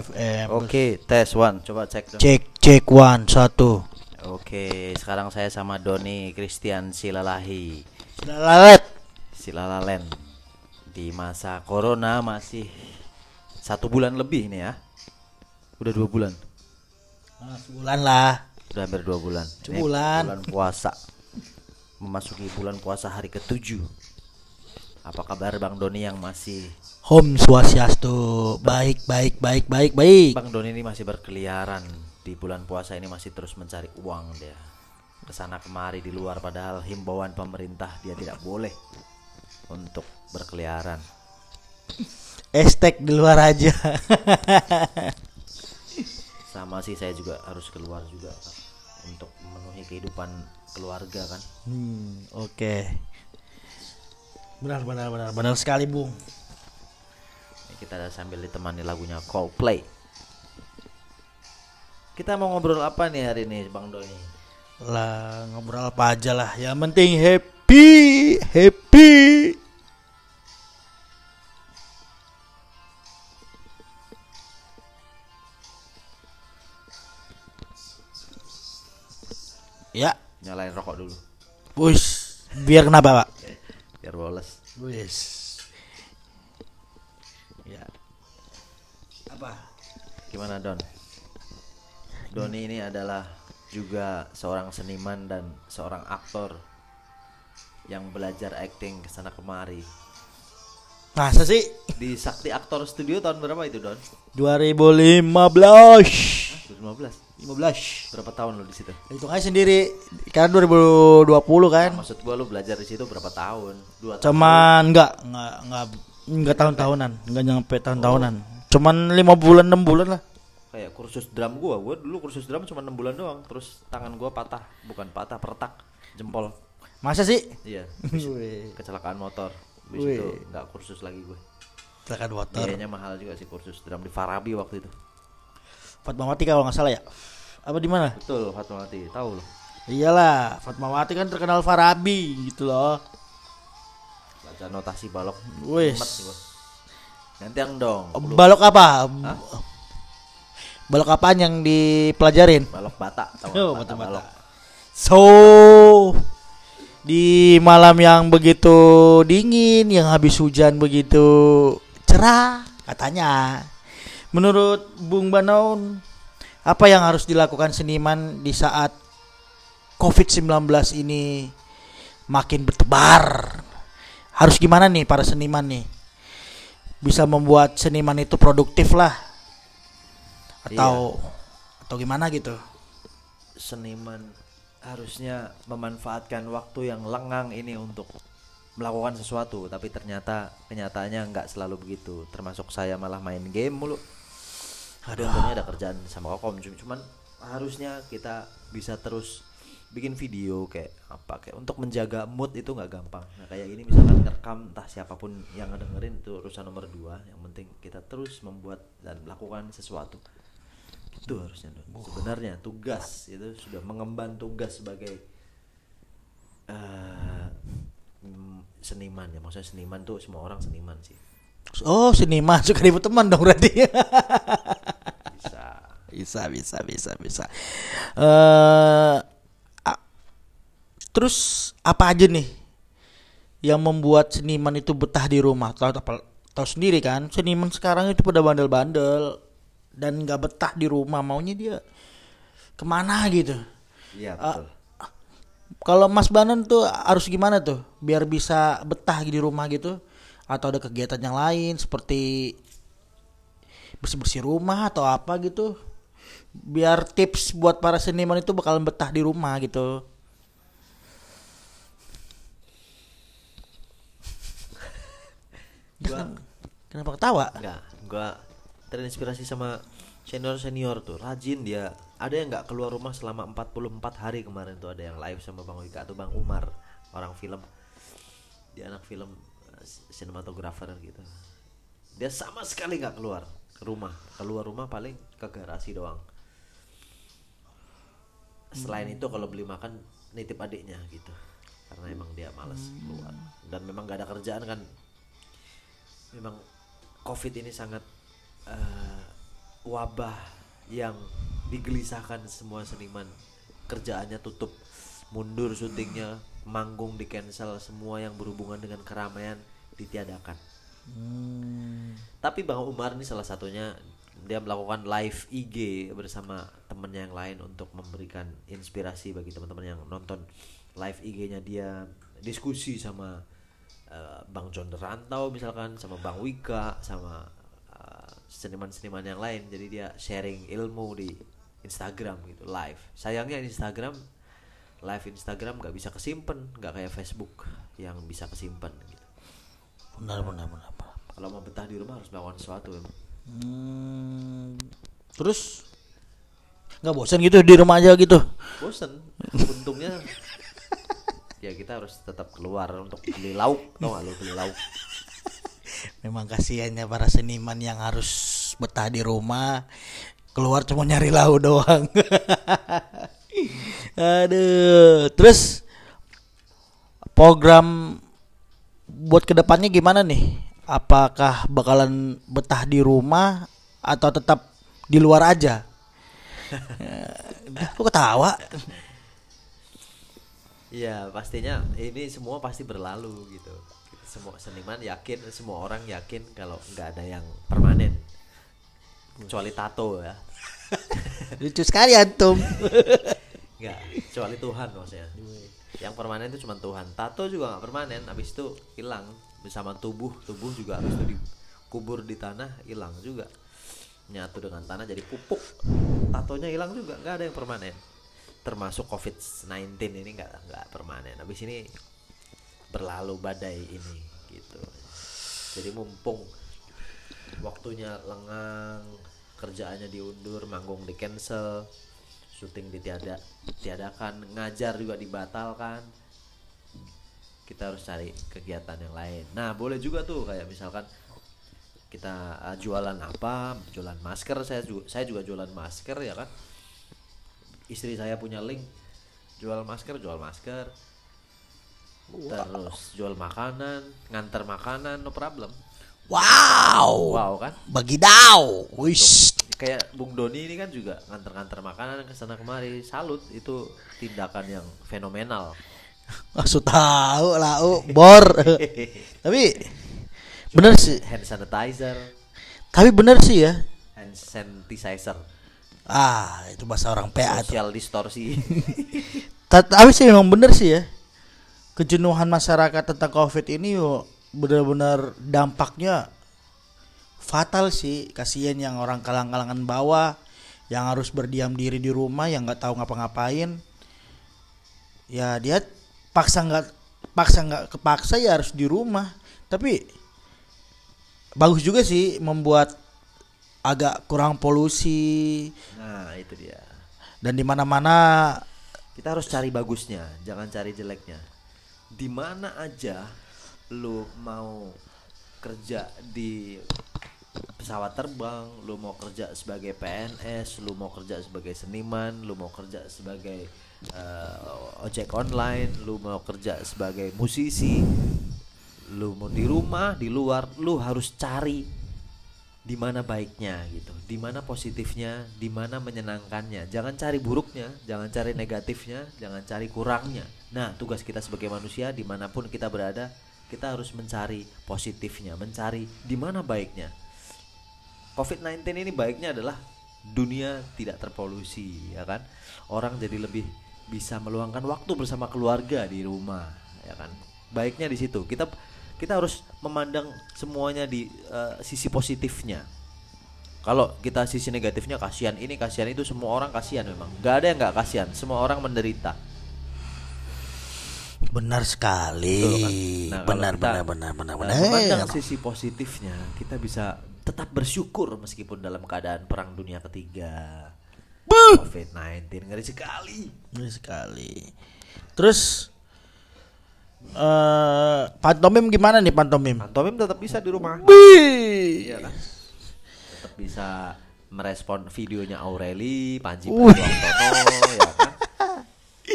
FM. Oke, tes one. Coba cek dong. Cek cek one satu. Oke, sekarang saya sama Doni Christian Silalahi. Lalet. Silalalen. Di masa corona masih satu bulan lebih nih ya. Udah dua bulan. Nah, sebulan lah. Udah hampir dua bulan. Ini Sebulan. bulan puasa. Memasuki bulan puasa hari ketujuh. Apa kabar Bang Doni yang masih Home Swastiastu. Baik baik baik baik baik. Bang Doni ini masih berkeliaran di bulan puasa ini masih terus mencari uang dia ke sana kemari di luar padahal himbauan pemerintah dia tidak boleh untuk berkeliaran Estek di luar aja. sama sih saya juga harus keluar juga untuk memenuhi kehidupan keluarga kan Hmm, oke. Benar benar benar benar sekali, Bung. Ini kita ada sambil ditemani lagunya Coldplay kita mau ngobrol apa nih hari ini Bang Doni Lah ngobrol apa aja lah. Yang penting happy, happy. Ya, nyalain rokok dulu Wush, biar kenapa, Pak? Biar boles Wis. Ya. Apa? Gimana Don? Doni ini adalah juga seorang seniman dan seorang aktor yang belajar acting ke sana kemari Masa sih? di Sakti Aktor Studio tahun berapa itu Don? 2015. 2015. 15. Berapa tahun lo di situ? Hitung aja sendiri. Karena 2020 kan. Maksud gua lo belajar di situ berapa tahun? Dua tahun. Cuman enggak enggak enggak enggak tahun-tahunan, enggak nyampe tahun-tahunan. Cuman 5 bulan 6 bulan lah. Kayak kursus drum gua, gua dulu kursus drum cuma 6 bulan doang, terus tangan gua patah, bukan patah, pertak jempol. Masa sih? Iya, kecelakaan motor. Habis itu nggak kursus lagi gue. Silakan motor. Biayanya mahal juga sih kursus drum di Farabi waktu itu. Fatmawati kalau nggak salah ya. Apa di mana? Betul, Fatmawati, tahu loh. Iyalah, Fatmawati kan terkenal Farabi gitu loh. Baca notasi balok. Wis. nih gua. Gantian dong. Lu- Balok apa? Hah? Balok apaan yang dipelajarin? Balok bata, tahu Oh, nggak? bata-bata. balok. So di malam yang begitu dingin, yang habis hujan begitu cerah, katanya. Menurut Bung Banaun, apa yang harus dilakukan seniman di saat COVID-19 ini makin bertebar? Harus gimana nih para seniman nih? Bisa membuat seniman itu produktif lah. Atau atau gimana gitu? Seniman harusnya memanfaatkan waktu yang lengang ini untuk melakukan sesuatu, tapi ternyata kenyataannya nggak selalu begitu. Termasuk saya malah main game mulu. Ada untungnya ada kerjaan sama Kokom, cum- cuman harusnya kita bisa terus bikin video kayak apa kayak untuk menjaga mood itu nggak gampang. Nah kayak ini misalkan ngerekam entah siapa pun yang ngedengerin itu urusan nomor dua. Yang penting kita terus membuat dan melakukan sesuatu. Itu harusnya Don. Sebenarnya tugas itu sudah mengemban tugas sebagai mm, seniman ya. Maksudnya seniman tuh semua orang seniman sih. Oh, seniman suka ribut teman dong berarti. Bisa. bisa, bisa, bisa, a- terus apa aja nih yang membuat seniman itu betah di rumah? Tahu tahu tahu sendiri kan, seniman sekarang itu pada bandel-bandel dan nggak betah di rumah, maunya dia ke mana gitu. Iya betul. Kalau Mas Banan tuh harus gimana tuh biar bisa betah di rumah gitu? Atau ada kegiatan yang lain seperti bersih-bersih rumah atau apa gitu? Biar tips buat para seniman itu bakalan betah di rumah gitu. Gua Kenapa ketawa? enggak, gua terinspirasi sama senior senior tuh rajin dia. Ada yang nggak keluar rumah selama 44 hari kemarin tuh ada yang live sama Bang Wika atau Bang Umar orang film. Dia anak film eh, sinematografer gitu. Dia sama sekali nggak keluar ke rumah. Keluar rumah paling ke garasi doang selain itu kalau beli makan nitip adiknya gitu. Karena emang dia malas keluar. Dan memang gak ada kerjaan kan. Memang covid ini sangat eh, wabah yang digelisahkan semua seniman. Kerjaannya tutup mundur syutingnya manggung di cancel semua yang berhubungan dengan keramaian ditiadakan. Hmm. tapi Bang Umar ini salah satunya dia melakukan live IG bersama temennya yang lain untuk memberikan inspirasi bagi teman-teman yang nonton live IG-nya dia. Diskusi sama eh, Bang John Rantau misalkan sama Bang Wika sama eh, seniman-seniman yang lain. Jadi dia sharing ilmu di Instagram gitu live. Sayangnya Instagram live Instagram nggak bisa kesimpan nggak kayak Facebook yang bisa kesimpan gitu. Benar benar benar. kalau mau betah di rumah harus melakukan sesuatu memang Hmm. Terus nggak bosan gitu di rumah aja gitu? bosen untungnya ya kita harus tetap keluar untuk beli lauk tau gak lu beli lauk Memang kasihannya para seniman yang harus betah di rumah keluar cuma nyari lauk doang. Aduh, terus program buat ke depannya gimana nih? Apakah bakalan betah di rumah atau tetap di luar aja? Kok ketawa? Iya pastinya ini semua pasti berlalu gitu. Semua seniman yakin semua orang yakin kalau nggak ada yang permanen. Kecuali tato ya. Lucu sekali antum. nggak kecuali Tuhan maksudnya. Yang permanen itu cuma Tuhan. Tato juga nggak permanen habis itu hilang bersama tubuh tubuh juga habis itu dikubur di tanah hilang juga. Nyatu dengan tanah jadi pupuk. Tatonya hilang juga nggak ada yang permanen. Termasuk COVID-19 ini nggak nggak permanen. Habis ini berlalu badai ini gitu. Jadi mumpung waktunya lengang kerjaannya diundur manggung di cancel syuting ditiada tiadakan ngajar juga dibatalkan kita harus cari kegiatan yang lain. Nah boleh juga tuh kayak misalkan kita uh, jualan apa jualan masker. Saya juga saya juga jualan masker ya kan? Istri saya punya link jual masker jual masker. Terus jual makanan ngantar makanan no problem. Wow. wow kan? Bagi dau. Wish. kayak Bung Doni ini kan juga ngantar-ngantar makanan ke sana kemari. Salut itu tindakan yang fenomenal Maksud tahu lah, bor. Tapi bener sih. hand sanitizer Tapi bener sih ya. hand sanitizer Ah, itu bahasa orang PA social distorsi Ta- Tapi sih memang bener sih ya. Kejenuhan masyarakat tentang Covid ini yo benar-benar dampaknya fatal sih. Kasihan yang orang kalang-kalangan bawah yang harus berdiam diri di rumah yang nggak tahu ngapa-ngapain. Ya dia paksa nggak paksa nggak kepaksa ya harus di rumah. Tapi bagus juga sih membuat agak kurang polusi. Nah itu dia. Dan di mana-mana kita harus cari bagusnya jangan cari jeleknya. Di mana aja lu mau kerja di pesawat terbang lu mau kerja sebagai PNS lu mau kerja sebagai seniman lu mau kerja sebagai eh, ojek online lu mau kerja sebagai musisi lu mau di rumah di luar lu harus cari di mana baiknya gitu, di mana positifnya, di mana menyenangkannya. Jangan cari buruknya, jangan cari negatifnya, jangan cari kurangnya. Nah, tugas kita sebagai manusia di mana pun kita berada, kita harus mencari positifnya, mencari di mana baiknya. COVID-19 ini baiknya adalah dunia tidak terpolusi, ya kan? Orang jadi lebih bisa meluangkan waktu bersama keluarga di rumah, ya kan? Baiknya di situ. Kita kita harus memandang semuanya di eh, sisi positifnya. Kalau kita sisi negatifnya kasihan ini kasihan itu semua orang kasihan memang. Gak ada yang nggak kasihan. Semua orang menderita. benar sekali. Betul kan? Nah, benar, kita, benar benar benar benar. memandang Eh, sisi positifnya, kita bisa tetap bersyukur meskipun dalam keadaan perang dunia ketiga. COVID-19 ngeri sekali. benar sekali. Terus eh pantomim gimana nih pantomim? Pantomim tetap bisa di rumah. Iya kan? Tetap bisa merespon videonya Aureli, Panji. Pragiwaksono, ya kan?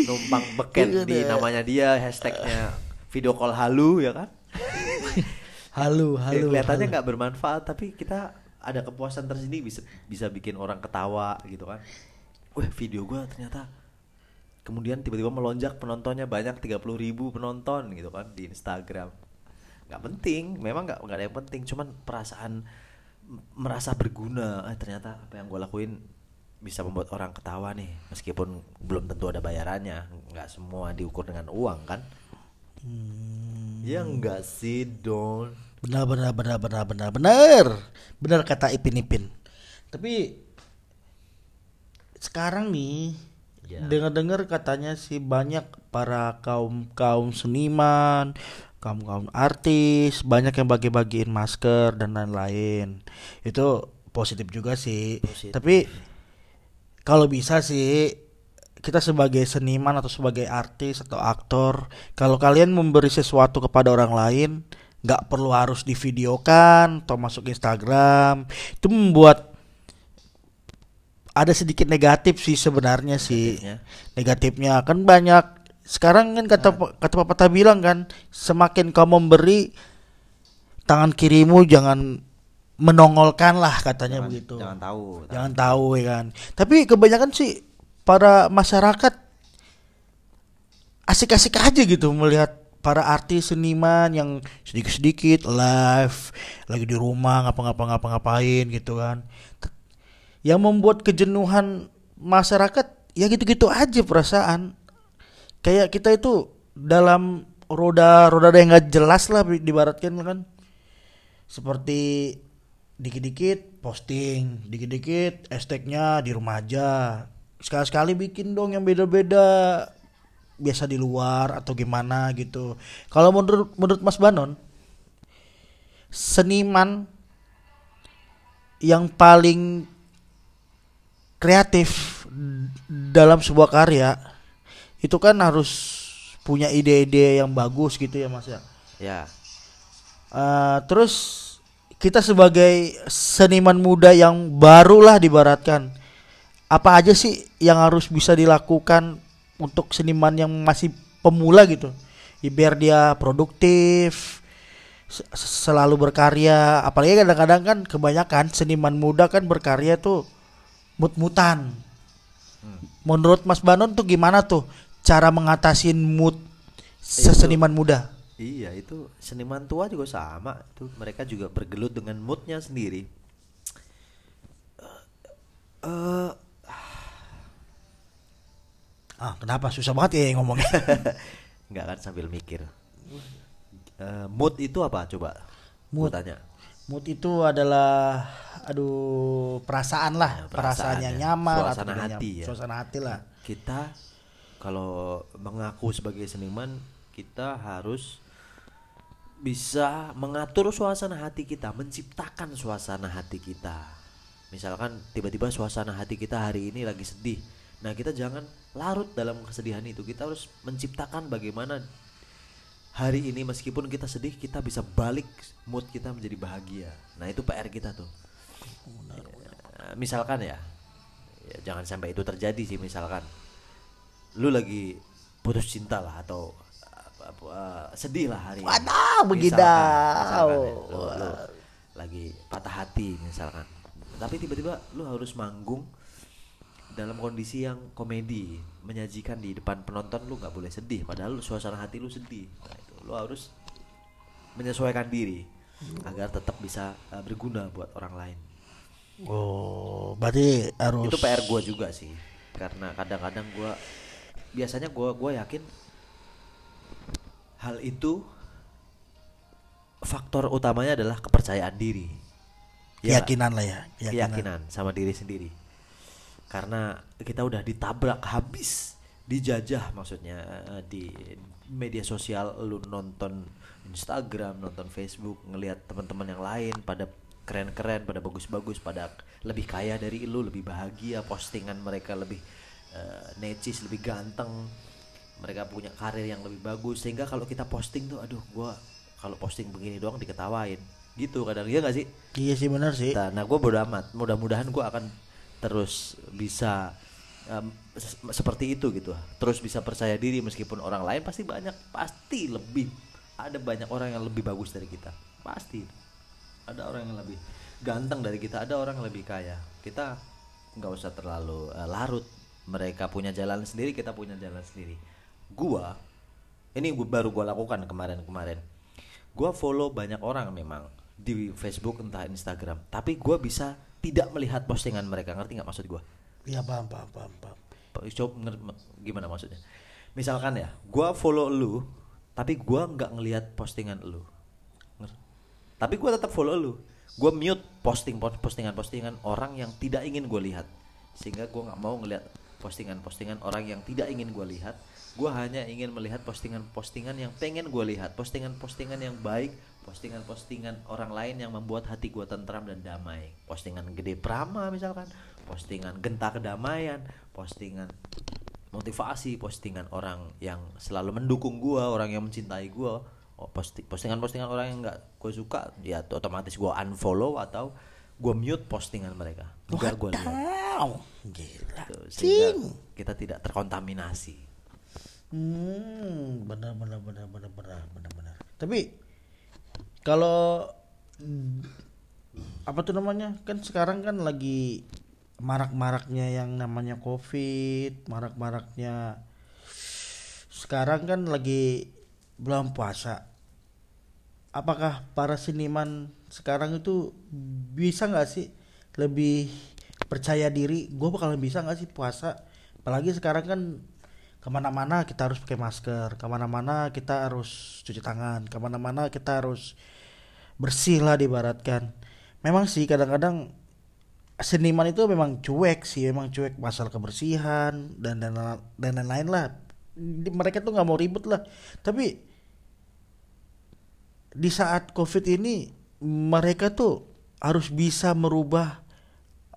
Numpang beken Iya di namanya dia hashtagnya video call halu ya kan? Halu, Ya, halu. kelihatannya halu. nggak bermanfaat tapi kita ada kepuasan tersendiri bisa bisa bikin orang ketawa gitu kan. Wah video gua ternyata kemudian tiba-tiba melonjak penontonnya banyak 30.000 ribu penonton gitu kan di Instagram. Nggak penting memang nggak nggak ada yang penting cuman perasaan merasa berguna. Eh ternyata apa yang gue lakuin bisa membuat orang ketawa nih meskipun belum tentu ada bayarannya. Nggak semua diukur dengan uang kan. Ya enggak sih don Benar benar benar benar benar benar. Benar kata Ipin Ipin. Tapi sekarang nih Ya. dengar-dengar katanya sih banyak para kaum kaum seniman, kaum kaum artis banyak yang bagi-bagiin masker dan lain-lain. Itu positif juga sih. Positif. Tapi kalau bisa sih kita sebagai seniman atau sebagai artis atau aktor, kalau kalian memberi sesuatu kepada orang lain, nggak perlu harus divideokan atau masuk Instagram. Itu membuat ada sedikit negatif sih sebenarnya sih. Negatifnya? Negatifnya kan banyak. Sekarang kan kata kata pepatah bilang kan, semakin kau memberi tangan kirimu jangan menongolkan lah katanya jangan, begitu. jangan tahu Jangan tahu ya kan. Tapi kebanyakan sih para masyarakat asik-asik aja gitu melihat para artis seniman yang sedikit-sedikit live lagi di rumah ngapa-ngapa-ngapa-ngapain gitu kan. Yang membuat kejenuhan masyarakat ya gitu-gitu aja perasaan. Kayak kita itu dalam roda-roda yang nggak jelas lah dibaratkan kan seperti dikit-dikit posting, dikit-dikit hashtagnya di rumah aja. Sekali-sekali bikin dong yang beda-beda. Biasa di luar atau gimana gitu. Kalau menurut menurut Mas Banon, seniman yang paling kreatif dalam sebuah karya itu kan harus punya ide-ide yang bagus gitu ya Mas ya. ya Eh, terus kita sebagai seniman muda yang barulah dibaratkan apa aja sih yang harus bisa dilakukan untuk seniman yang masih pemula gitu. Ya, biar dia produktif se- selalu berkarya. Apalagi kadang-kadang kan kebanyakan seniman muda kan berkarya tuh mut-mutan. Menurut Mas Banon tuh gimana tuh cara mengatasin mood seseniman muda? Iya itu seniman tua juga sama. Itu mereka juga bergelut dengan moodnya sendiri. Eh, eh, ah kenapa susah banget ya ngomongnya nggak kan sambil mikir. Eh, mood itu apa coba? Mood. Tanya. Mood itu adalah aduh perasaan lah, Ya, perasaan perasaan yang ya. nyaman atau Suasana tidak hati nyaman. ya. Suasana hati lah. Kita kalau mengaku sebagai seniman kita harus bisa mengatur suasana hati kita, menciptakan suasana hati kita. Misalkan tiba-tiba suasana hati kita hari ini lagi sedih. Nah, kita jangan larut dalam kesedihan itu. Kita harus menciptakan bagaimana hari ini meskipun kita sedih, kita bisa balik mood kita menjadi bahagia. Nah, itu PR kita tuh. Ya, misalkan ya, ya jangan sampai itu terjadi sih misalkan lu lagi putus cinta lah atau uh, sedih lah hari ini. Wadah, begitu. Misalkan, misalkan ya, lu, lu lagi patah hati misalkan. Tapi tiba-tiba lu harus manggung dalam kondisi yang komedi, menyajikan di depan penonton lu nggak boleh sedih padahal lu suasana hati lu sedih. Nah, itu lu harus menyesuaikan diri agar tetap bisa uh, berguna buat orang lain. Oh, berarti harus Itu PR gua juga sih. Karena kadang-kadang gua biasanya gua gua yakin hal itu faktor utamanya adalah kepercayaan diri. Ya, keyakinan lah ya, keyakinan sama diri sendiri. Karena kita udah ditabrak habis, dijajah maksudnya eh, di media sosial lu nonton Instagram, nonton Facebook, ngelihat teman-teman yang lain pada keren-keren, pada bagus-bagus, pada lebih kaya dari lu, lebih bahagia, postingan mereka lebih eh, necis, lebih ganteng. Mereka punya karir yang lebih bagus sehingga kalau kita posting tuh aduh gua kalau posting begini doang diketawain. Gitu kadang ya gak sih? Iya sih benar sih. Nah, nah gue bodo amat. Mudah-mudahan gue akan terus bisa se- seperti itu gitu. Terus bisa percaya diri meskipun orang lain pasti banyak, pasti lebih. Ada banyak orang yang lebih bagus dari kita. Pasti. Ada orang yang lebih ganteng dari kita ada orang yang lebih kaya. Kita nggak usah terlalu eh, larut. Mereka punya jalan sendiri kita punya jalan sendiri. Gua ini gua baru gua lakukan kemarin-kemarin. Gua follow banyak orang memang di Facebook entah Instagram. Tapi gua bisa tidak melihat postingan mereka ngerti nggak maksud gua Iya paham paham paham. paham. coba ngerti gimana maksudnya misalkan ya gua follow lu tapi gua nggak ngelihat postingan lu Ngerti? tapi gua tetap follow lu gua mute posting postingan postingan orang yang tidak ingin gue lihat sehingga gua nggak mau ngelihat postingan-postingan orang yang tidak ingin gue lihat gua hanya ingin melihat postingan-postingan yang pengen gue lihat postingan-postingan yang baik postingan-postingan orang lain yang membuat hati gua tentram dan damai. Postingan gede prama misalkan postingan genta kedamaian postingan motivasi postingan orang yang selalu mendukung gua orang yang mencintai gua. Oh, posti- postingan-postingan orang yang nggak gue suka ya otomatis gua unfollow atau gua mute postingan mereka. Nggak gua lihat. Gila. Gitu, sehingga kita tidak terkontaminasi. Hmm, benar benar benar benar benar benar benar. Tapi kalau apa tuh namanya? Kan sekarang kan lagi marak-maraknya yang namanya Covid, marak-maraknya sekarang kan lagi bulan puasa. Apakah para seniman sekarang itu bisa nggak sih lebih percaya diri? Gue bakalan bisa nggak sih puasa? Apalagi sekarang kan ke mana-mana kita harus pakai masker, ke mana-mana kita harus cuci tangan, ke mana-mana kita harus bersih lah dibaratkan. Memang sih kadang-kadang seniman itu memang cuek sih, memang cuek masalah kebersihan dan dan dan lain-lain lah. Mereka tuh nggak mau ribet lah. Tapi di saat covid ini mereka tuh harus bisa merubah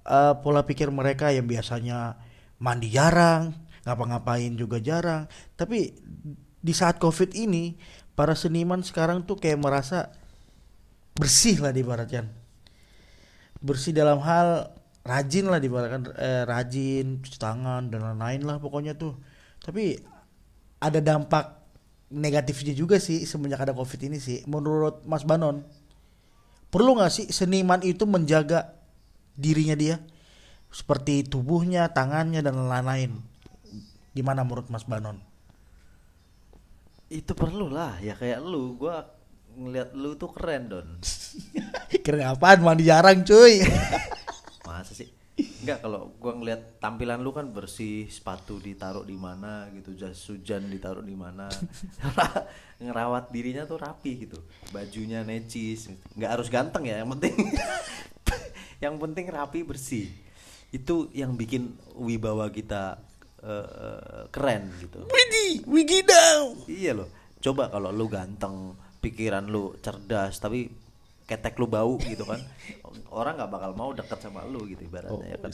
eh, pola pikir mereka yang biasanya mandi jarang, ngapa-ngapain juga jarang. Tapi di saat covid ini para seniman sekarang tuh kayak merasa bersih lah dibaratkan. Bersih dalam hal rajin lah dibaratkan eh, rajin cuci tangan dan lain-lain lah pokoknya tuh. Tapi ada dampak negatifnya juga sih semenjak ada covid ini sih. Menurut Mas Banon, perlu nggak sih seniman itu menjaga dirinya dia seperti tubuhnya, tangannya dan lain-lain. Gimana menurut Mas Banon? itu perlu lah ya kayak lu gua ngeliat lu tuh keren don. Keren apaan? Mandi jarang cuy. masa sih? Enggak kalau gua ngeliat tampilan lu kan bersih sepatu ditaruh di mana gitu jas hujan ditaruh di mana. Ngerawat dirinya tuh rapi gitu. Bajunya necis nggak harus ganteng ya yang penting. Yang penting rapi bersih. Itu yang bikin wibawa kita eh, keren gitu. Widih, wigidau. Iya loh. Coba kalau lu ganteng, pikiran lu cerdas, tapi ketek lu bau gitu kan. Orang nggak bakal mau deket sama lu gitu ibaratnya ya kan.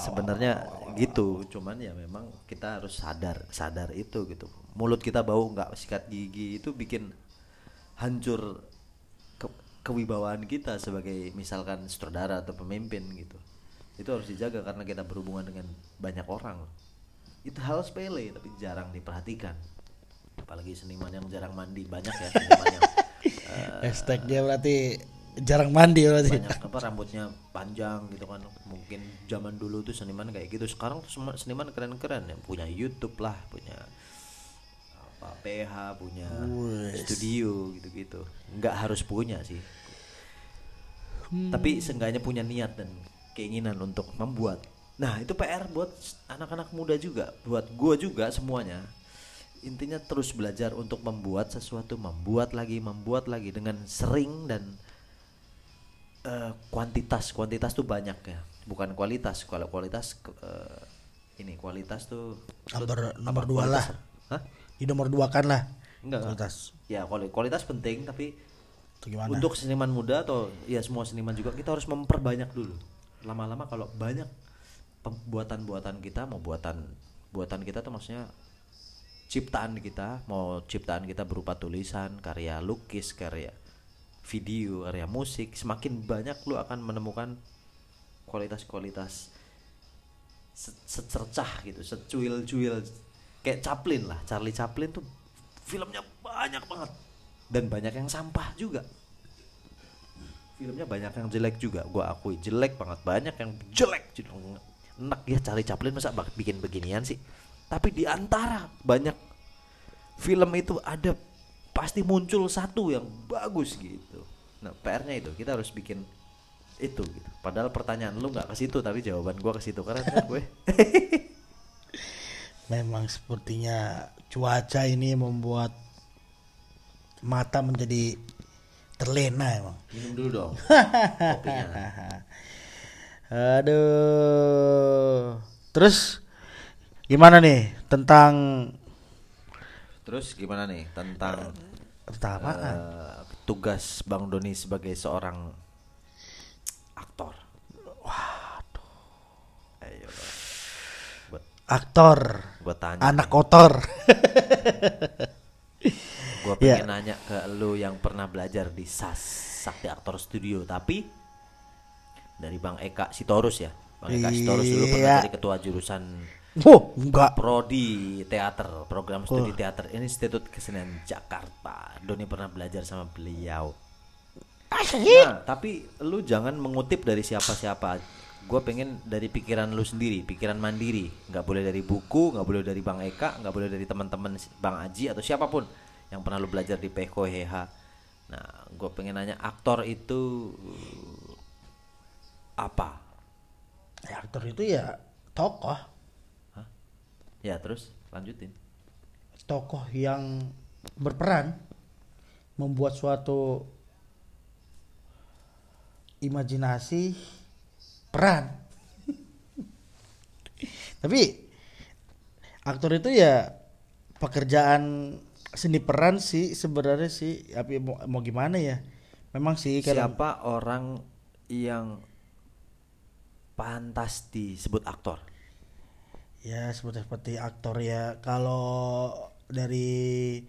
Sebenarnya gitu, cuman ya memang kita harus sadar, sadar itu gitu. Mulut kita bau nggak sikat gigi itu bikin hancur ke- kewibawaan kita sebagai misalkan sutradara atau pemimpin gitu. Itu harus dijaga karena kita berhubungan dengan banyak orang. Itu hal sepele tapi jarang diperhatikan. Apalagi seniman yang jarang mandi. Banyak ya seniman yang Hashtagnya berarti jarang mandi berarti. banyak apa rambutnya panjang gitu kan. Mungkin zaman dulu tuh seniman kayak gitu. Sekarang tuh semua seniman keren-keren ya. Punya YouTube lah punya apa PH punya studio gitu-gitu. Nggak harus punya sih. Tapi seenggaknya punya niat dan keinginan untuk membuat. Nah itu PR buat anak-anak muda juga buat gua juga semuanya intinya terus belajar untuk membuat sesuatu membuat lagi membuat lagi dengan sering dan eh, kuantitas kuantitas tuh banyak ya bukan kualitas kalau kualitas eh, ini kualitas tuh Nomor- nomor dua lah. Hah? Di nomor dua kan lah. Enggak. Kualitas. ya kuali- kualitas penting tapi gimana? untuk seniman muda atau ya semua seniman juga kita harus memperbanyak dulu lama-lama kalau banyak buatan-buatan kita mau buatan buatan kita tuh maksudnya ciptaan kita mau ciptaan kita berupa tulisan karya lukis karya video karya musik semakin banyak lu akan menemukan kualitas-kualitas se- secercah gitu secuil-cuil kayak Chaplin lah. Charlie Chaplin tuh filmnya banyak banget. Dan banyak yang sampah juga. Filmnya banyak yang jelek juga gua akui. Jelek banget banyak yang jelek. Enak ya cari Chaplin masa bikin beginian sih tapi di antara banyak film itu ada pasti muncul satu yang bagus gitu. Nah PR-nya itu kita harus bikin itu gitu. Padahal pertanyaan lu nggak ke situ tapi jawaban gua ke situ. Karena kan gue? Memang sepertinya cuaca ini membuat mata menjadi terlena emang. minum dulu dong kopinya. Aduh. Terus gimana nih tentang terus gimana nih tentang tentang apaan? eh, tugas Bang Doni sebagai seorang aktor waduh ayo buat Aktor, buat tanya anak kotor. gue Ya. pengen nanya ke lu yang pernah belajar di SAS Sakti Aktor Studio tapi dari Bang Eka Sitorus ya Bang Eka Sitorus dulu pernah Iya. jadi ketua jurusan Wow, enggak. Prodi Teater program studi teater Institut Kesenian Jakarta Doni pernah belajar sama beliau Nah, tapi lu jangan mengutip dari siapa-siapa. Gue pengen dari pikiran lu sendiri, pikiran mandiri. Nggak boleh dari buku, nggak boleh dari Bang Eka, nggak boleh dari teman-teman Bang Aji atau siapa pun yang pernah lu belajar di Peko Heha. Nah, gue pengen nanya aktor itu apa? Ya, aktor itu ya tokoh? Ya terus lanjutin. tokoh yang berperan membuat suatu imajinasi peran. Tapi aktor itu ya pekerjaan seni peran sih sebenarnya sih tapi mau, mau gimana ya? Memang sih Siapa orang yang pantas disebut aktor? Ya seperti seperti aktor ya. Kalau dari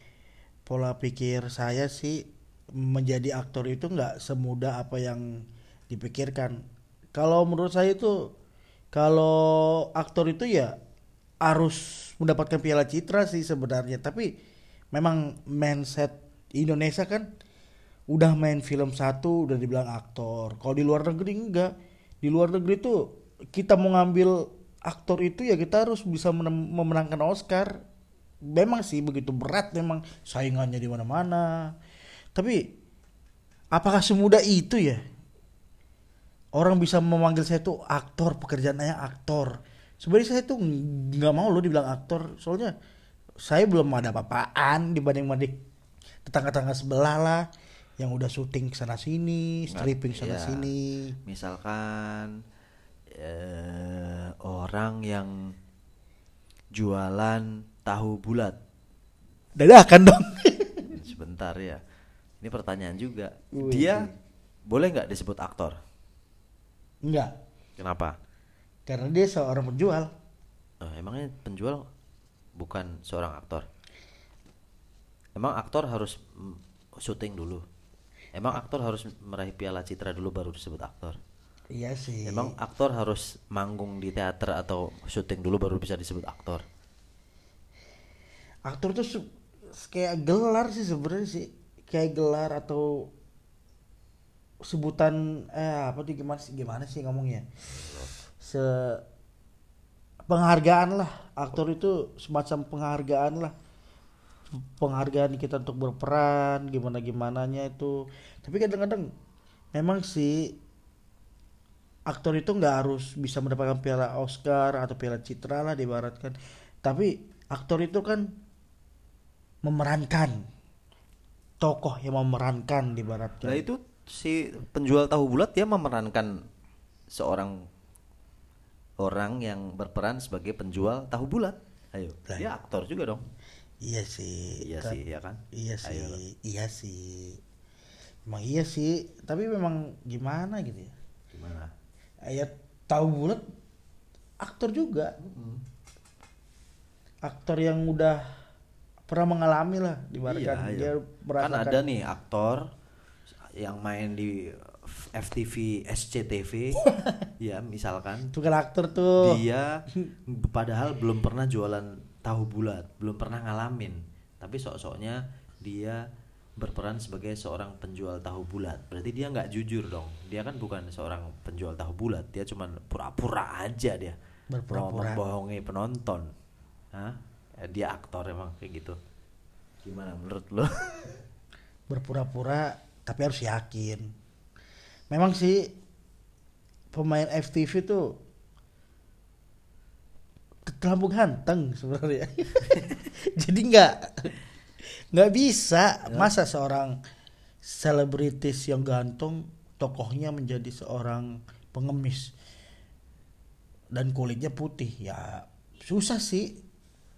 pola pikir saya sih menjadi aktor itu nggak semudah apa yang dipikirkan. Kalau menurut saya itu kalau aktor itu ya harus mendapatkan piala citra sih sebenarnya. Tapi memang mindset Indonesia kan udah main film satu udah dibilang aktor. Kalau di luar negeri enggak. Di luar negeri tuh kita mau ngambil aktor itu ya kita harus bisa memenangkan Oscar. Memang sih begitu berat memang saingannya di mana-mana. Tapi apakah semudah itu ya? Orang bisa memanggil saya tuh aktor, pekerjaannya aktor. Sebenarnya saya tuh nggak mau loh dibilang aktor, soalnya saya belum ada apa-apaan dibanding-banding tetangga-tetangga sebelah lah yang udah syuting sana sini, stripping sana Iya. sini. Misalkan eh, orang yang jualan tahu bulat. Dadakan dong. Sebentar ya. Ini pertanyaan juga. Wih. Dia boleh nggak disebut aktor? Enggak, Kenapa? karena dia seorang penjual. Eh, emangnya penjual bukan seorang aktor? Emang aktor harus syuting dulu? Emang aktor harus meraih piala citra dulu baru disebut aktor? Iya sih. Emang aktor harus manggung di teater atau syuting dulu baru bisa disebut aktor? aktor tuh kayak gelar sih sebenarnya sih. Kayak gelar atau sebutan eh apa tuh gimana sih gimana sih ngomongnya? Se penghargaan lah. Aktor itu semacam penghargaan lah. Penghargaan kita untuk berperan gimana gimananya itu. Tapi kadang-kadang memang sih aktor itu nggak harus bisa mendapatkan piala Oscar atau piala Citra lah dibaratkan tapi aktor itu kan memerankan tokoh yang memerankan dibaratkan Nah itu si penjual tahu bulat dia memerankan seorang orang yang berperan sebagai penjual tahu bulat. Ayo, Lah. dia aktor juga dong. iya sih Iya Kan- sih, ya kan? iya sih Ayo. iya sih emang iya sih tapi memang gimana gitu ya Gimana? Ya tahu bulat aktor juga. Aktor yang udah pernah mengalami lah dibaratkan Iya, dia iya. Kan merasakan. ada nih aktor yang main di FTV SCTV ya misalkan. Itu kan aktor tuh. Dia padahal belum pernah jualan tahu bulat belum pernah ngalamin. Tapi sok-soknya dia berperan sebagai seorang penjual tahu bulat. Berarti dia nggak jujur dong. Dia kan bukan seorang penjual tahu bulat. Dia cuman pura-pura aja dia. Berpura-pura. Mau membohongi penonton. Hah? Eh, Dia aktor emang kayak gitu. Gimana menurut lo? berpura-pura tapi harus yakin. Memang sih pemain FTV tuh terlalu ganteng sebenarnya. Jadi nggak nggak bisa masa seorang selebritis yang ganteng tokohnya menjadi seorang pengemis dan kulitnya putih ya susah sih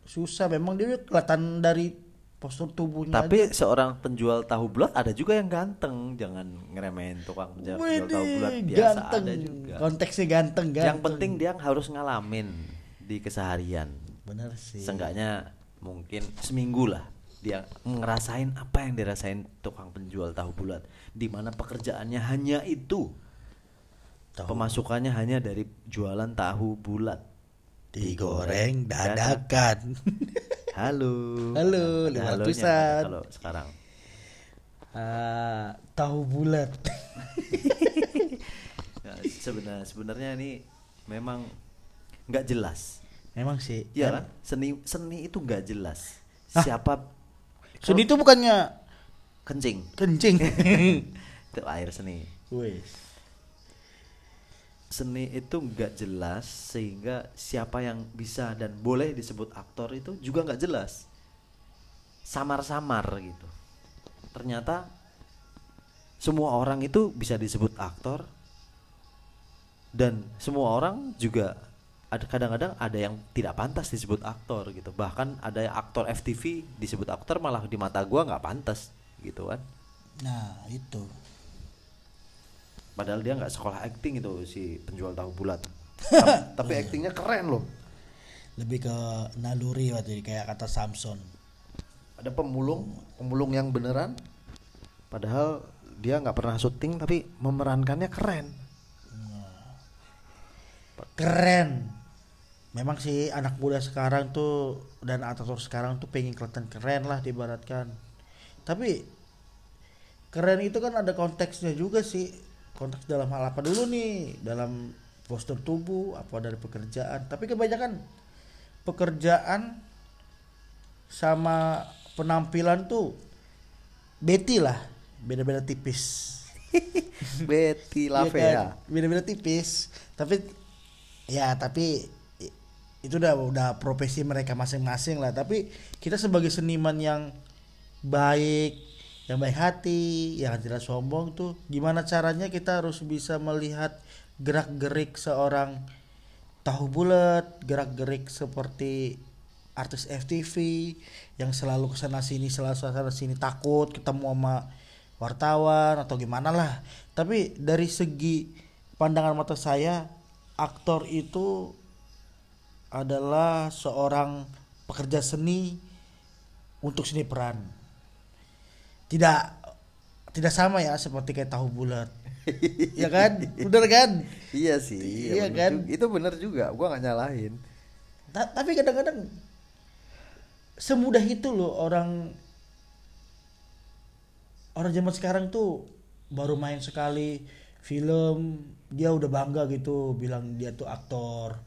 susah memang dia kelihatan dari postur tubuhnya Tapi seorang penjual tahu bulat ada juga yang ganteng. Jangan ngeremehin tukang penjual, tahu bulat biasa ganteng. ada juga. Konteksnya ganteng, ganteng. Yang penting dia harus ngalamin di keseharian. bener sih. Seenggaknya mungkin seminggu lah dia ngerasain apa yang dirasain tukang penjual tahu bulat di mana pekerjaannya hanya itu Tahu. pemasukannya hanya dari jualan tahu bulat digoreng dadakan. halo Halo, lima ratusan. kalau sekarang Ah, tahu bulat. Nah, sebenarnya sebenarnya ini memang nggak jelas Memang sih. ya kan seni seni itu nggak jelas Hah? siapa Seni itu bukannya kencing kencing. itu air seni Wes. seni itu nggak jelas sehingga siapa yang bisa dan boleh disebut aktor itu juga nggak jelas samar-samar gitu ternyata semua orang itu bisa disebut aktor dan semua orang juga ada kadang-kadang ada yang tidak pantas disebut aktor gitu. Bahkan ada yang aktor FTV disebut aktor malah di mata gua nggak pantas gitu kan. Nah, itu. padahal dia nggak sekolah acting itu si penjual tahu bulat. Tapi, tapi actingnya keren loh. Lebih ke naluri waktu itu, kayak kata Samson. ada pemulung pemulung yang beneran. Padahal dia nggak pernah syuting tapi memerankannya keren. Keren. Memang sih anak muda sekarang tuh dan aktor sekarang tuh pengen kelihatan keren lah dibaratkan. Tapi keren itu kan ada konteksnya juga sih. Konteks dalam hal apa dulu nih? Dalam postur tubuh, apa dari pekerjaan. Tapi kebanyakan pekerjaan sama penampilan tuh beti lah, beda-beda tipis. Betty Iya Lavea kan? beda-beda tipis tapi ya tapi itu udah udah profesi mereka masing-masing lah. Tapi kita sebagai seniman yang baik yang baik hati yang tidak sombong tuh gimana caranya kita harus bisa melihat gerak gerik seorang tahu bulat gerak gerik seperti artis FTV yang selalu ke sana sini selalu ke sana sini takut ketemu sama wartawan atau gimana lah. Tapi dari segi pandangan mata saya aktor itu adalah seorang pekerja seni untuk seni peran. Tidak tidak sama ya seperti kayak tahu bulat. Ya kan? Bener kan? Iya sih Iya bener kan? juga. itu bener juga gua nggak nyalahin. Ta- tapi kadang-kadang semudah itu loh orang orang zaman sekarang tuh baru main sekali film dia udah bangga gitu bilang dia tuh aktor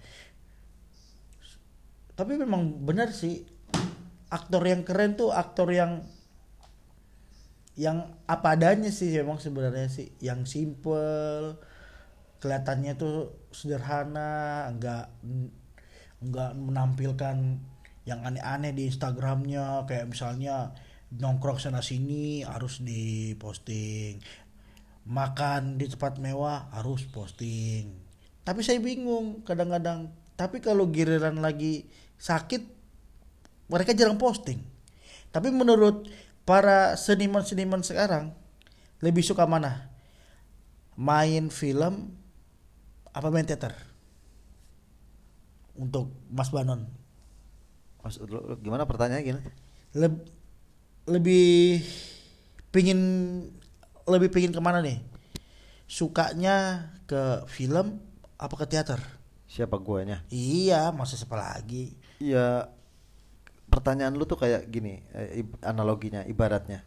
tapi memang benar sih aktor yang keren tuh aktor yang yang apa adanya sih memang sebenarnya sih. Yang simple kelihatannya tuh sederhana enggak enggak menampilkan yang aneh-aneh di Instagramnya. Kayak misalnya nongkrong sana sini harus diposting. Makan di tempat mewah harus posting. Tapi saya bingung kadang-kadang tapi kalau giliran lagi sakit mereka jarang posting. Tapi menurut para seniman-seniman sekarang lebih suka mana? Main film apa main teater? Untuk Mas Banon. Lu gimana pertanyaannya gini? Leb- lebih pingin lebih pingin ke mana nih? Sukanya ke film apa ke teater siapa guanya iya masa siapa lagi Iya pertanyaan lu tuh kayak gini eh, analoginya ibaratnya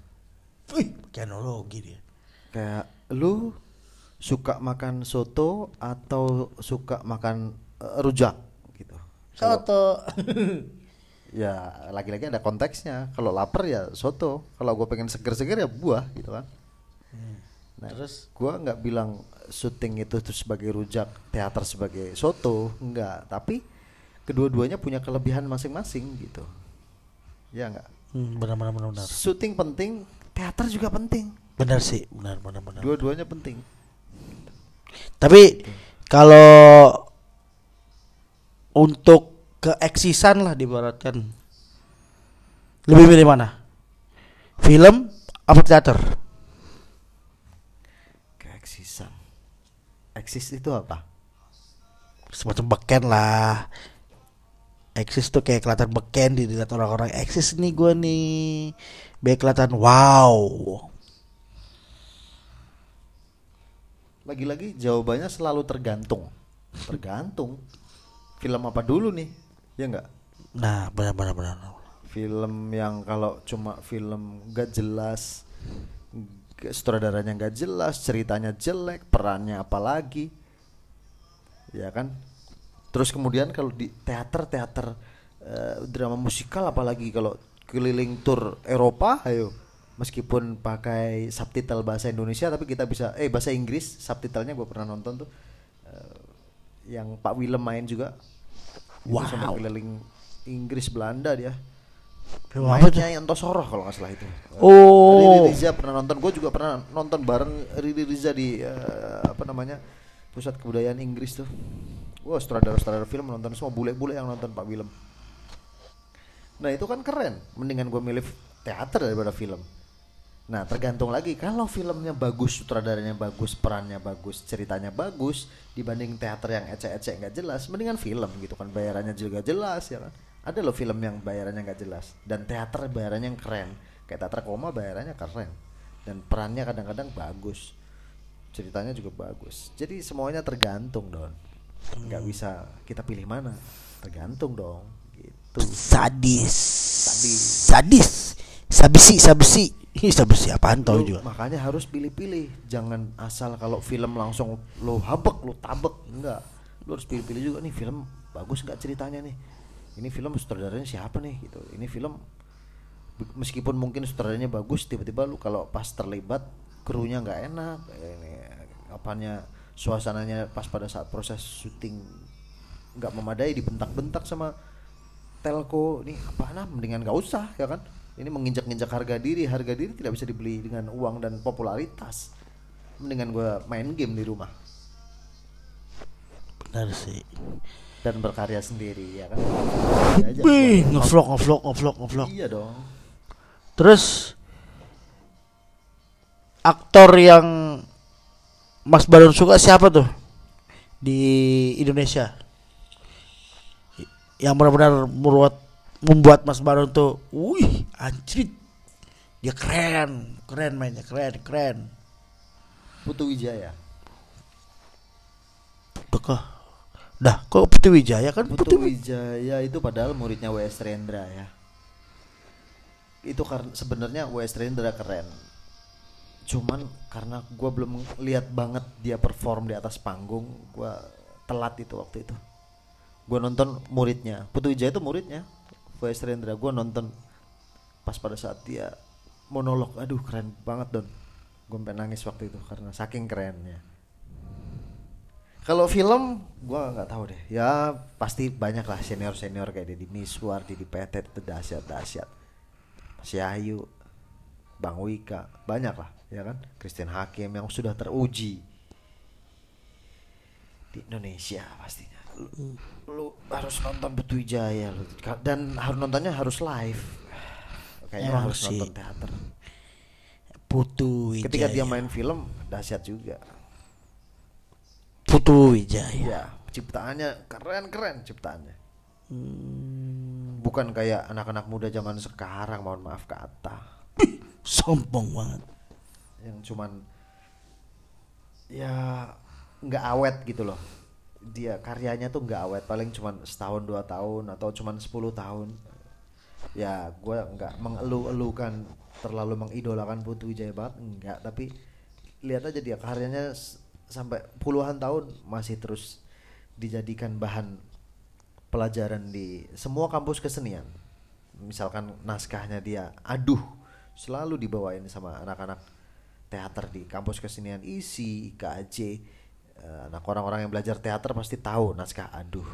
Wih, pakai analogi dia. Kayak lu suka makan soto atau suka makan eh, rujak gitu. Soto. ya lagi-lagi ada konteksnya. Kalau lapar ya soto. Kalau gue pengen seger-seger ya buah gitu kan. Nah, terus gua nggak bilang syuting itu tuh sebagai rujak, teater sebagai soto, enggak. Tapi kedua-duanya punya kelebihan masing-masing gitu. Ya enggak. Hmm, benar benar benar benar. Syuting penting, teater juga penting. Benar sih, benar benar benar. Dua-duanya penting. Tapi kalau untuk keeksisan lah dibaratkan lebih milih mana? Film apa teater? Keeksisan. Eksis itu apa? Semacam beken lah. Eksis tuh kayak kelihatan beken dilihat orang-orang eksis nih gue nih. Biar kelihatan wow. Lagi-lagi jawabannya selalu tergantung. Tergantung. Film apa dulu nih? Ya enggak? Nah benar benar film yang kalau cuma film gak jelas sutradaranya gak jelas ceritanya jelek perannya apalagi ya kan? Terus kemudian kalau di teater teater eh, drama musikal apalagi kalau keliling tour Eropa ayo. meskipun pakai subtitle bahasa Indonesia tapi kita bisa eh bahasa Inggris subtitlenya gue pernah nonton tuh eh, yang Pak Willem main juga. Sampai Wow. keliling Inggris Belanda dia Film apa tuh? Mainnya Yanto Soroh kalau nggak salah itu. Oh. Riri Riza pernah nonton. Gue juga pernah nonton bareng Riri Riza di eh, apa namanya pusat kebudayaan Inggris tuh. Wah sutradara-sutradara film nonton semua bule-bule yang nonton Pak Willem. Nah itu kan keren. Mendingan gue milih teater daripada film. Nah tergantung lagi kalau filmnya bagus, sutradaranya bagus, perannya bagus, ceritanya bagus dibanding teater yang ecek-ecek nggak jelas, mendingan film gitu kan bayarannya juga jelas ya kan. Ada loh film yang bayarannya nggak jelas dan teater bayarannya yang keren. Kayak teater koma bayarannya keren dan perannya kadang-kadang bagus, ceritanya juga bagus. Jadi semuanya tergantung don, nggak bisa kita pilih mana, tergantung dong gitu. Sadis. Sadis. Sadis. Sabisi, sabisi. Ih, sabisi apaan tau juga. makanya harus pilih-pilih jangan asal kalau film langsung lo habek lo tabek enggak lo harus pilih-pilih juga nih film bagus nggak ceritanya nih ini film sutradaranya siapa nih? Gitu. Ini film meskipun mungkin sutradaranya bagus tiba-tiba lu kalau pas terlibat krunya nggak enak. Ini apanya suasananya pas pada saat proses syuting nggak memadai dibentak-bentak sama telco. Ini apa nah mendingan nggak usah ya kan? Ini menginjak-injak harga diri. Harga diri tidak bisa dibeli dengan uang dan popularitas. Mendingan gua main game di rumah. Benar sih. Dan berkarya sendiri ya kan Wih, ngevlog, ngevlog, ngevlog, ngevlog. iya dong Terus aktor yang Mas Baron suka siapa tuh di Indonesia? Yang benar-benar membuat membuat Mas Baron tuh, wih, anjrit. Dia keren, keren mainnya, keren, keren. Putu Wijaya Udah kah? Dah, kok Putri Wijaya kan Putu Wi- Wijaya itu padahal muridnya W.S. Rendra ya itu karena sebenarnya W.S. Rendra keren cuman karena gua belum lihat banget dia perform di atas panggung gua telat itu waktu itu gua nonton muridnya Putu Wijaya itu muridnya W.S. Rendra gua nonton pas pada saat dia monolog aduh keren banget don gue sampai nangis waktu itu karena saking kerennya kalau film gua nggak tahu deh. Ya pasti banyak lah senior-senior kayak Deddy Miswar, Didi Petet itu dahsyat-dahsyat. Mas Yahyu, Bang Wika, banyak lah ya kan. Christian Hakim yang sudah teruji di Indonesia pastinya. Lu, lu harus nonton Betu Wijaya lu. Dan harus nontonnya harus live. Kayaknya Emang harus sih. nonton teater. Putu Wijaya. Ketika dia main film dahsyat juga. Putu Wijaya. Iya, ciptaannya keren-keren ciptaannya. Bukan kayak anak-anak muda zaman sekarang, mohon maaf kata, Sombong banget. yang cuman ya nggak awet gitu loh. Dia karyanya tuh nggak awet, paling cuman setahun dua tahun atau cuman 10 tahun. ya gue nggak mengeluh-elukan terlalu mengidolakan Putu Wijaya banget enggak tapi lihat aja dia karyanya sampai puluhan tahun masih terus dijadikan bahan pelajaran di semua kampus kesenian. Misalkan naskahnya dia aduh selalu dibawain sama anak-anak teater di kampus kesenian. Isi IKJ Eh, anak orang-orang yang belajar teater pasti tahu naskah aduh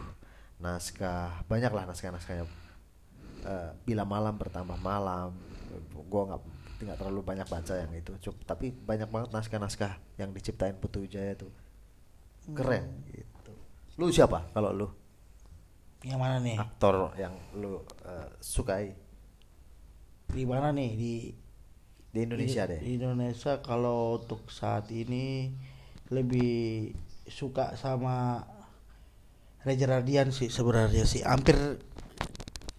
naskah banyaklah naskah-naskahnya. Eh, bila malam bertambah malam gua nggak nggak terlalu banyak baca yang itu. Cuk, tapi banyak banget naskah-naskah yang diciptain Putu Wijaya tuh keren gitu. Lu siapa kalau lu? Yang mana nih? aktor yang lu eh, sukai. Di mana nih? Di di Indonesia di, deh. Di Indonesia kalau untuk saat ini lebih suka sama Reza Radian sih sebenarnya sih. Hampir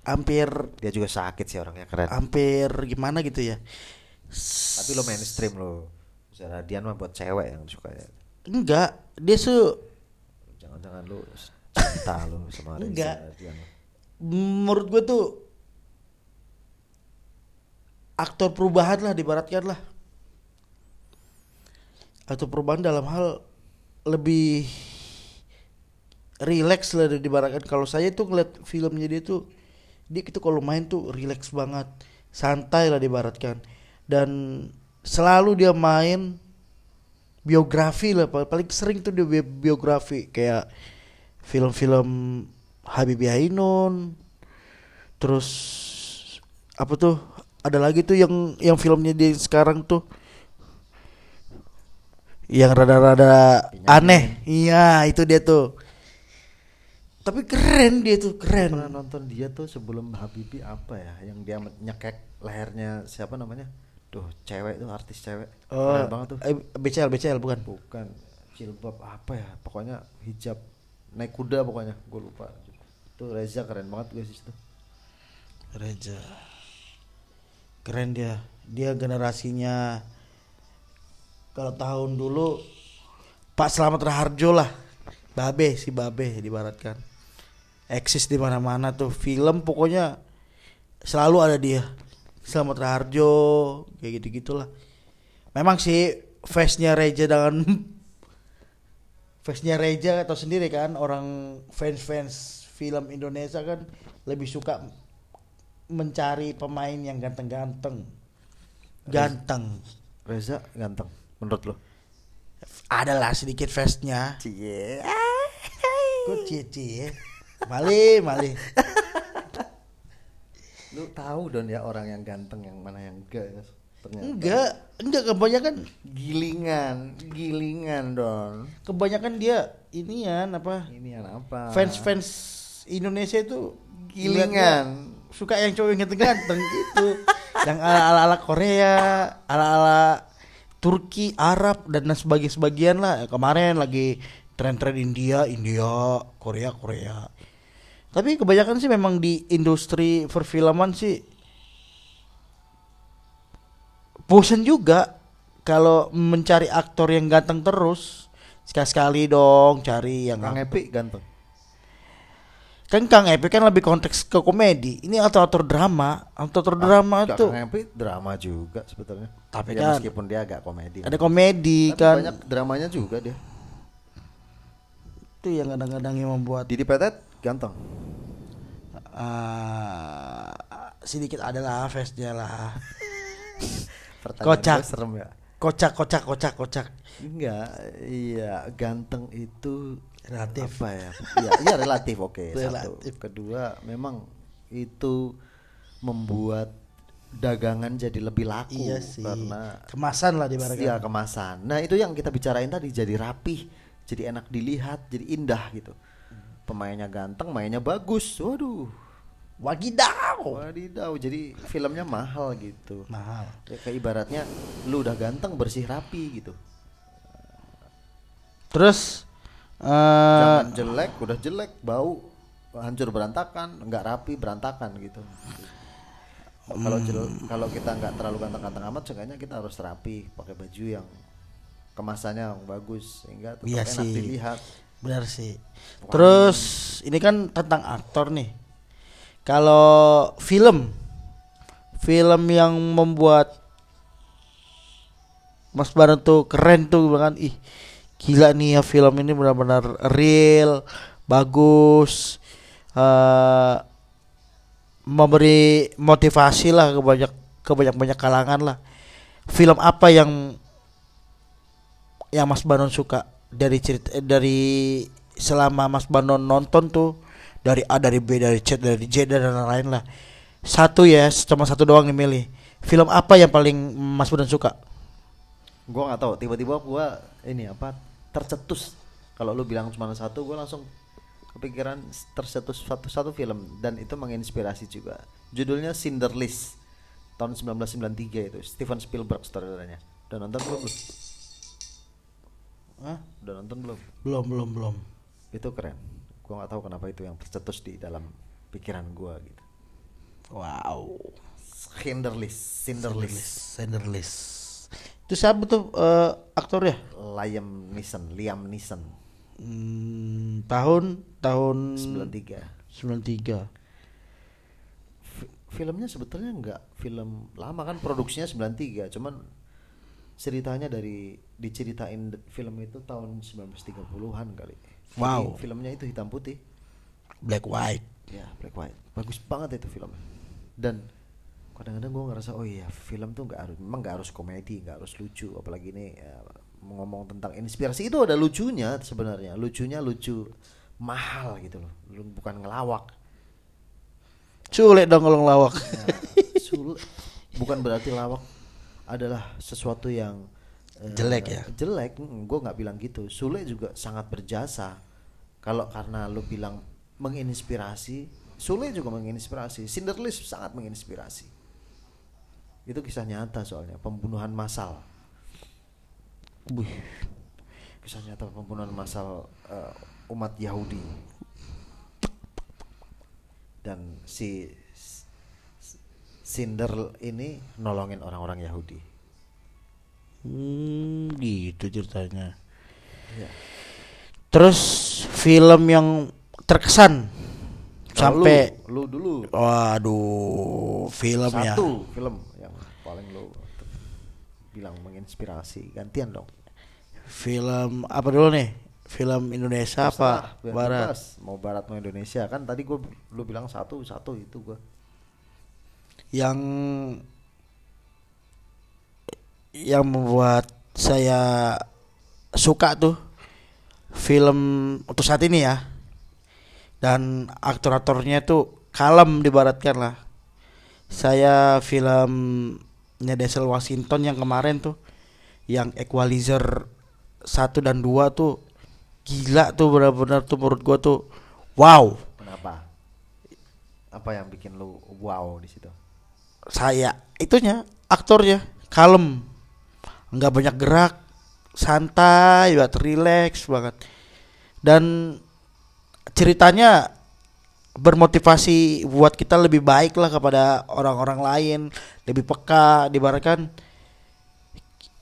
hampir. Dia juga sakit sih orangnya keren. Hampir gimana gitu ya. tapi lo mainstream lo. Zara Dian mah buat cewek yang suka ya. Enggak, dia su jangan-jangan lu cinta lu sama Reza Enggak. Radian menurut gue tuh aktor perubahan lah dibaratkan lah. Aktor perubahan dalam hal lebih relax lah dibaratkan. Kalau saya tuh ngeliat filmnya dia tuh dia itu kalau main tuh relax banget santai lah dibaratkan. Dan selalu dia main biografi lah Pal- paling sering tuh dia bi- biografi kayak film-film Habibie Ainun terus apa tuh ada lagi tuh yang yang filmnya dia sekarang tuh yang rada-rada aneh. Iya itu dia tuh tapi keren dia tuh pernah keren nonton dia tuh sebelum Habibie apa ya yang dia nyekek lehernya siapa namanya? Tuh cewek tuh artis cewek. Oh keren banget tuh. eh, BCL BCL bukan? Bukan jilbab apa ya pokoknya hijab naik kuda pokoknya gue lupa. Tuh Reza keren banget guys itu Reza. Keren dia. Dia generasinya kalau tahun dulu Pak Slamet Raharjo lah. Babe si Babe dibaratkan eksis di mana-mana tuh film pokoknya selalu ada dia Slamet Raharjo kayak gitu gitulah memang sih face-nya Reza dengan face-nya Reza atau sendiri kan orang fans-fans film Indonesia kan lebih suka mencari pemain yang ganteng-ganteng. Ganteng. Reza ganteng menurut lo Adalah sedikit face-nya. cie Kok cie-cie? Mali, mali. lu tahu don ya orang yang ganteng yang mana yang enggak ya ternyata Enggak, enggak kebanyakan gilingan gilingan don kebanyakan dia inian apa? ini yang apa Fans-fans Indonesia itu gilingan suka yang cowok yang ganteng-ganteng gitu. yang ala-ala ala Korea, ala-ala Turki, Arab dan sebagian sebagian lah. Kemarin lagi tren-tren India, India, Korea, Korea. Tapi kebanyakan sih memang di industri perfilman sih bosen juga kalau mencari aktor yang ganteng terus. Sekali-sekali dong cari yang Kang Epi ganteng? Kan Kang Epi kan lebih konteks ke komedi. Ini aktor-aktor drama, aktor drama Enggak, tuh Kang Epi drama juga sebetulnya. Tapi Ya, kan- meskipun dia agak komedi. ada komedi Tapi kan. banyak dramanya juga dia. Itu yang kadang-kadang yang membuat Didi Petet ganteng ah, sedikit adalah face-nya lah. Kocak. serem ya Kocak, kocak, kocak, kocak. Enggak, iya ganteng itu Relatif. apa ya? Iya, iya relatif oke. Satu. Relatif. Kedua, memang itu membuat dagangan jadi lebih laku Iya sih. karena Kemasan lah di iya kemasan. Nah, itu yang kita bicarain tadi jadi rapih, jadi enak dilihat, jadi indah gitu. Pemainnya ganteng, mainnya bagus. Waduh. Wadidaw. Wadidaw, jadi filmnya mahal gitu. Mahal. Ya, kayak ibaratnya lu udah ganteng bersih rapi gitu. Terus eh Jangan jelek, udah jelek, bau, hancur berantakan, nggak rapi berantakan gitu. Kalau jel- kalau kita nggak terlalu ganteng-ganteng amat, seenggaknya kita harus rapi, pakai baju yang kemasannya yang bagus sehingga tetap Iya enak sih. dilihat. Benar sih. Terus ini kan tentang aktor nih. Kalau film film yang membuat Mas Baran tuh keren tuh bahkan ih gila nih ya film ini benar-benar real bagus eh memberi motivasi lah ke banyak ke banyak banyak kalangan lah film apa yang yang Mas Banon suka dari cerita eh, dari selama Mas Banon nonton tuh dari A dari B dari C dari J dan lain-lain lah. Satu ya cuma satu doang nih milih. Film apa yang paling Mas Banon suka? Gua nggak tahu. Tiba-tiba gua ini apa tercetus. Kalau lu bilang cuma satu gua langsung kepikiran tercetus satu satu film. Dan itu menginspirasi juga. Judulnya Cinderlist tahun 1993 itu. Steven Spielberg saudaranya. Udah nonton belum lu? Hah? udah nonton belum? Belum belum belum. Itu keren. Gua nggak tahu kenapa itu yang tercetus di dalam pikiran gua gitu. Wow. Cinderlist Cinderlist Cinderlist itu siapa tuh eh, aktor ya? Liam Neeson Liam Neeson. Hmm, tahun tahun 93 93 Fi- filmnya sebetulnya nggak film lama kan produksinya 93 cuman ceritanya dari diceritain film itu tahun 1930-an kali. Wow. Jadi filmnya itu hitam putih. Black white. Ya black white. Bagus banget itu filmnya dan kadang-kadang gue ngerasa oh iya film tuh nggak harus memang nggak harus komedi nggak harus lucu. Apalagi ini ya, ngomong tentang inspirasi itu ada lucunya sebenarnya. Lucunya lucu mahal gitu loh. Lu bukan ngelawak. Sulit dong kalau ngelawak. Ya, sulit. bukan berarti lawak adalah sesuatu yang Jelek ya? jelek gue nggak bilang gitu. Sule juga sangat berjasa. Kalau karena lu bilang menginspirasi Sule juga menginspirasi. Cinderlist sangat menginspirasi. Itu kisah nyata soalnya pembunuhan massal. Kisah nyata pembunuhan massal eh, umat Yahudi. Dan si si- Cinder ini nolongin orang-orang Yahudi hmm, gitu ceritanya. Iya. terus film yang terkesan sampai lu, lu dulu. Waduh film ya. Satu film yang paling lu bilang menginspirasi gantian dong. Film apa dulu nih? Film Indonesia Terserah, apa barat? Bebas. mau barat mau Indonesia. Kan tadi gua lu bilang satu satu itu gua. Yang yang membuat saya suka tuh film untuk saat ini ya. Dan aktor-aktornya tuh kalem dibaratkan lah. Saya filmnya Denzel Washington yang kemarin tuh yang Equalizer satu dan dua tuh gila tuh benar-benar tuh menurut gua tuh wow. Kenapa? Apa yang bikin lu wow di situ? Saya itunya aktornya kalem nggak banyak gerak santai banget relax banget. Dan ceritanya bermotivasi buat kita lebih baik lah kepada orang-orang lain. Lebih peka dibaratkan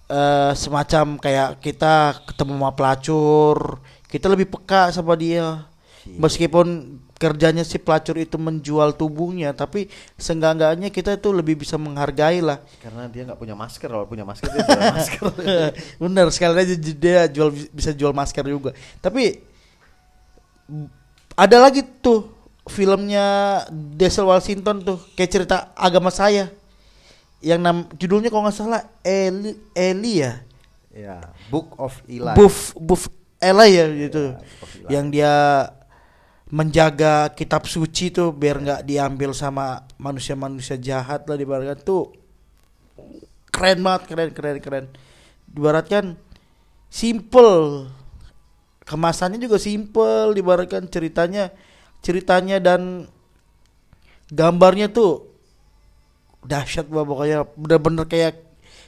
eh, semacam kayak kita ketemu sama pelacur kita lebih peka sama dia. Meskipun kerjanya si pelacur itu menjual tubuhnya tapi seenggak-enggaknya kita tuh lebih bisa menghargai lah karena dia nggak punya masker kalau punya masker dia jual masker. Bener sekali aja dia jual bisa jual masker juga. Tapi ada lagi tuh filmnya Denzel Washington tuh kayak cerita agama saya. Yang nam judulnya kalau nggak salah Eli Eli ya? Ya Book of Eli. Buff Eli ya gitu. Book Eli. yang dia menjaga kitab suci tuh biar nggak diambil sama manusia-manusia jahat lah dibaratkan tuh keren banget keren keren keren. Dibaratkan simple. Kemasannya juga simple dibaratkan ceritanya. Ceritanya dan gambarnya tuh dahsyat bah pokoknya bener-bener kayak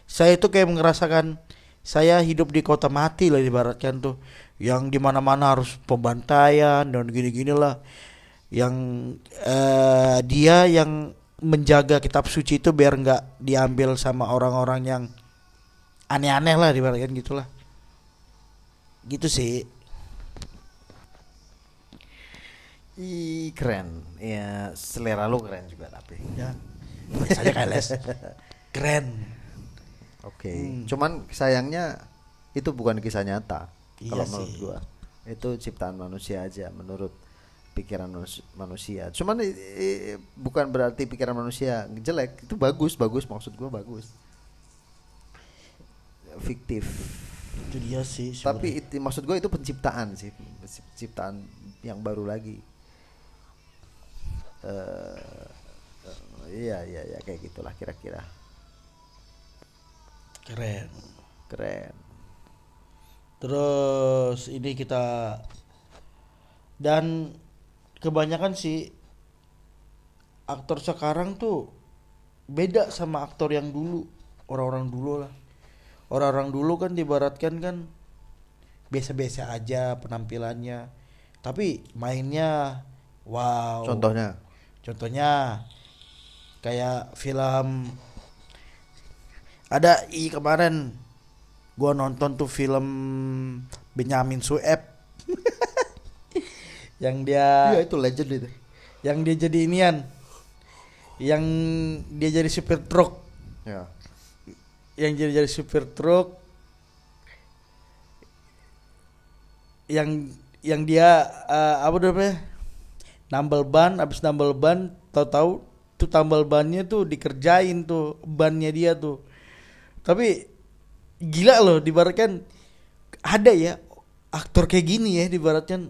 saya tuh kayak merasakan saya hidup di kota mati lah dibaratkan tuh yang di mana-mana harus pembantaian dan gini-gini lah. Yang eh, dia yang menjaga kitab suci itu biar nggak diambil sama orang-orang yang aneh-aneh lah dibaratkan gitulah. Gitu sih. Ih, keren. Ya selera lu keren juga tapi. Ya. Biasa aja KLS keren. Oke. Hmm. Cuman sayangnya itu bukan kisah nyata. Iya kalau sih. menurut gua. Itu ciptaan manusia aja menurut pikiran manus- manusia. Cuman i- i- bukan berarti pikiran manusia jelek. Itu bagus, bagus maksud gua bagus. Fiktif. itu dia sih Tapi itu, maksud gue itu penciptaan sih, penciptaan yang baru lagi. eh iya iya iya kayak gitulah kira-kira. keren Keren. Terus ini kita dan kebanyakan sih aktor sekarang tuh beda sama aktor yang dulu orang-orang dulu lah. Orang-orang dulu kan dibaratkan kan biasa-biasa aja penampilannya tapi mainnya wow. Contohnya? Contohnya kayak film ada i kemarin gua nonton tuh film Benyamin Sueb. Yang dia Iya itu legend itu. yang dia jadi inian. Yang dia jadi supir truk Ya. yang jadi jadi supir truk yang yang dia eh, apa namanya? Nambal ban abis nambal ban tahu-tahu tuh tambal bannya tuh dikerjain tuh bannya dia tuh. Tapi gila loh dibaratkan ada ya aktor kayak gini ya dibaratkan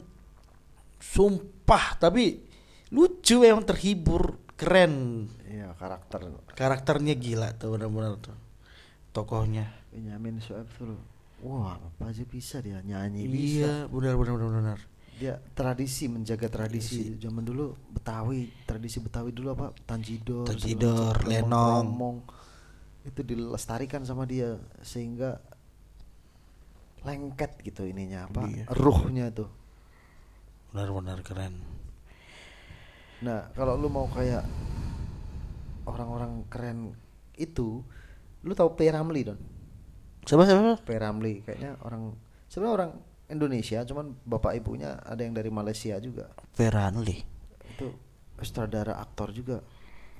sumpah tapi lucu emang terhibur keren. Iya karakter. Karakternya gila tuh benar-benar tuh tokohnya. Benyamin Sueb tuh. Wah apa aja bisa dia nyanyi bisa. iya benar benar benar benar. Dia tradisi menjaga tradisi. Zaman dulu Betawi tradisi Betawi dulu apa? Tanjidor, Tanjidor, Lenong. Itu dilestarikan sama dia sehingga lengket gitu ininya apa Iya. ruhnya tuh. benar-benar keren Nah, kalau lu mau kayak orang-orang keren itu, lu tahu P Ramli don? siapa siapa P Ramli kayaknya orang sebenarnya orang Indonesia, cuman bapak ibunya ada yang dari Malaysia juga. Feranli Itu sutradara aktor juga.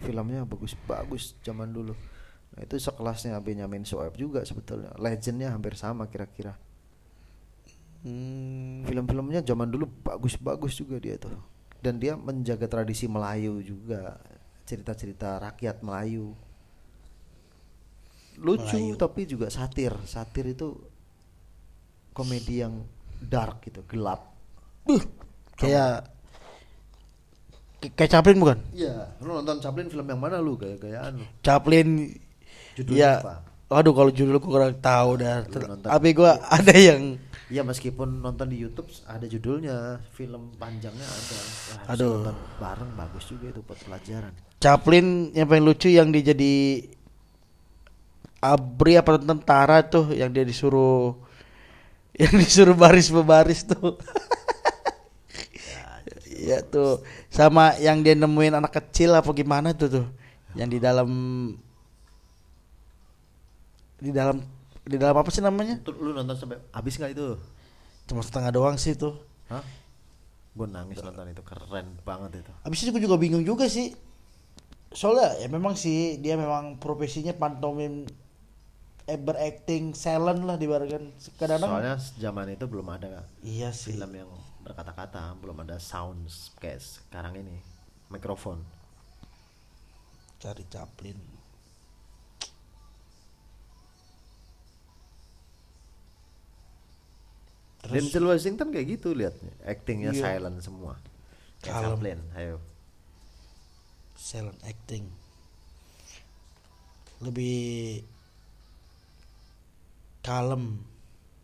Filmnya bagus-bagus zaman dulu. Nah, itu sekelasnya Benyamin Sueb juga sebetulnya. Legendnya hampir sama kira-kira. hmm, Film-filmnya zaman dulu bagus-bagus juga dia tuh. Dan dia menjaga tradisi Melayu juga, cerita-cerita rakyat Melayu. Lucu Melayu. tapi juga satir. Satir itu komedi yang dark gitu, gelap. Buh, kayak kayak- kayak Chaplin bukan Iya, lu nonton Chaplin film yang mana lu gaya-gayaan lu? Chaplin Judulnya ya apa? aduh kalau judul gue kurang tahu dah tapi gua ada yang Iya meskipun nonton di YouTube ada judulnya, film panjangnya ada. Wah, Aduh. nonton bareng bagus juga itu buat pelajaran. Chaplin yang paling lucu yang dia jadi abri apa tentara tuh yang dia disuruh yang disuruh baris berbaris tuh ya tuh sama yang dia nemuin anak kecil apa gimana tuh tuh yang di dalam di dalam di dalam apa sih namanya Itu lu nonton sampai habis nggak itu? cuma setengah doang sih tuh Hah? Gue nangis nonton itu keren banget itu. Abis itu gue juga bingung juga sih. Soalnya ya memang sih dia memang profesinya pantomim eh, berakting silent lah dibaratkan kadang-kadang Soalnya zaman itu belum ada iya sih film yang berkata-kata, belum ada sounds kayak sekarang ini, mikrofon. cari Chaplin Terus Denzel Washington kayak gitu lihat, actingnya Iya. silent semua. Kayak Kalem. Chaplin, ayo. silent acting lebih kalem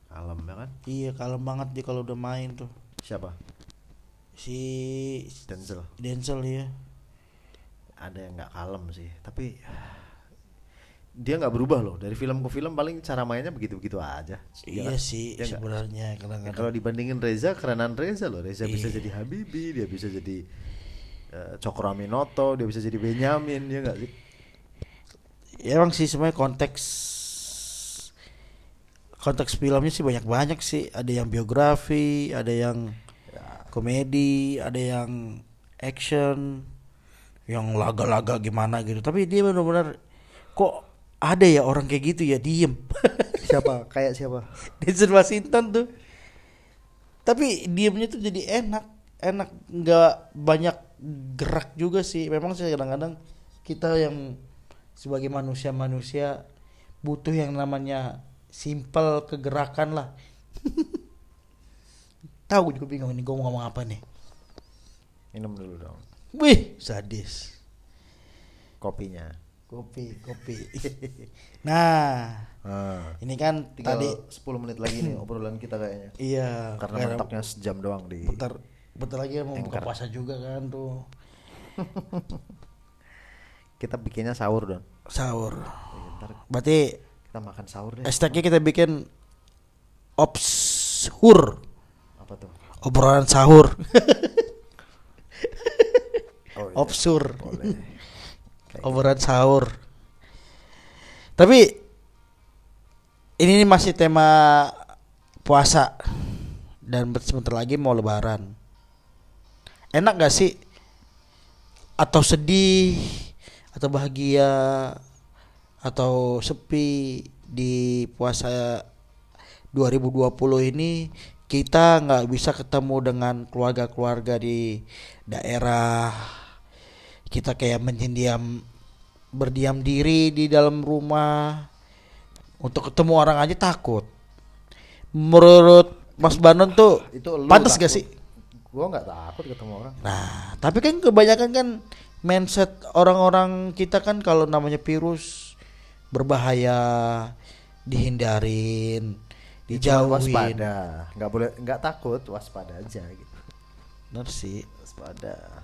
Kalem ya kan? iya kalem banget dia kalau udah main tuh Siapa? si Denzel. Denzel ya ada yang nggak kalem sih tapi dia nggak berubah loh dari film ke film paling cara mainnya begitu-begitu aja. Iya kan? sih nggak? sebenarnya Ya, kalau dibandingin Reza kerenan Reza loh. Reza bisa Iya. jadi Habibi dia bisa jadi eh, Cokro Aminoto dia bisa jadi Benyamin ya nggak sih? Ya emang sih sebenarnya konteks konteks filmnya sih banyak-banyak sih. Ada yang biografi ada yang komedi ada yang action yang laga-laga gimana gitu. Tapi dia benar-benar kok ada ya orang kayak gitu ya diem. Siapa? Kayak siapa? Denzel Washington tuh. Tapi diemnya tuh jadi enak. Enak. Nggak banyak gerak juga sih. Memang sih kadang-kadang kita yang sebagai manusia-manusia butuh yang namanya simple kegerakan lah. Tahu gue juga bingung ini gue mau ngomong apa nih. Minum dulu dong. Wih sadis. Kopinya. Kopi kopi nah Ah. ini kan Tinggal tadi 10 menit lagi nih obrolan kita kayaknya. iya Karena mentoknya sejam doang di bentar bentar lagi mau buka puasa juga kan tuh kita bikinnya sahur dong. sahur Iya, Ntar berarti kita makan sahur deh. hashtagnya kita bikin obshur Apa tuh? obrolan sahur Oh, iya. obsur Boleh. Obrolan sahur. Tapi ini masih tema puasa. Dan sebentar lagi mau lebaran. Enak gak sih? Atau sedih atau bahagia atau sepi di puasa 2020 ini kita nggak bisa ketemu dengan keluarga-keluarga di daerah kita kayak mendiam berdiam diri di dalam rumah untuk ketemu orang aja takut menurut Mas Banon tuh Itu pantas gak sih Gua nggak takut ketemu orang. Nah, tapi kan kebanyakan kan mindset orang-orang kita kan kalau namanya virus berbahaya dihindarin, dijauhin. waspada. Nggak boleh nggak takut, waspada aja gitu. Bener sih. Waspada.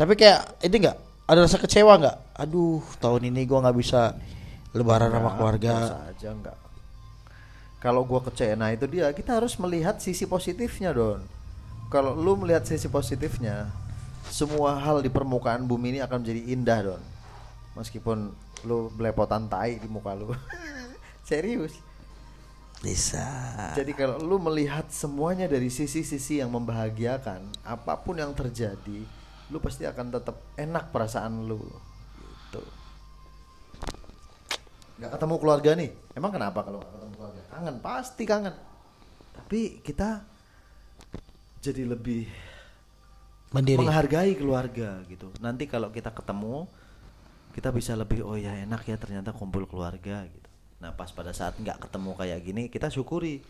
Tapi kayak ini enggak ada rasa kecewa nggak? Aduh, tahun ini gua nggak bisa lebaran sama keluarga. aja enggak. Kalau gua kecewa, nah itu dia. Kita harus melihat sisi positifnya, Don. Kalau lu melihat sisi positifnya, semua hal di permukaan bumi ini akan menjadi indah, Don. Meskipun lu belepotan tai di muka lu. Serius. Bisa. Jadi kalau lu melihat semuanya dari sisi-sisi yang membahagiakan, apa pun yang terjadi, lu pasti akan tetap enak perasaan lu. Gitu. Gak ketemu keluarga nih. Emang kenapa kalau ketemu keluarga? Kangen, pasti kangen. Tapi kita jadi lebih Mandiri. menghargai keluarga gitu. Nanti kalau kita ketemu, kita bisa lebih oh ya enak ya ternyata kumpul keluarga gitu. Nah pas pada saat nggak ketemu kayak gini, kita syukuri.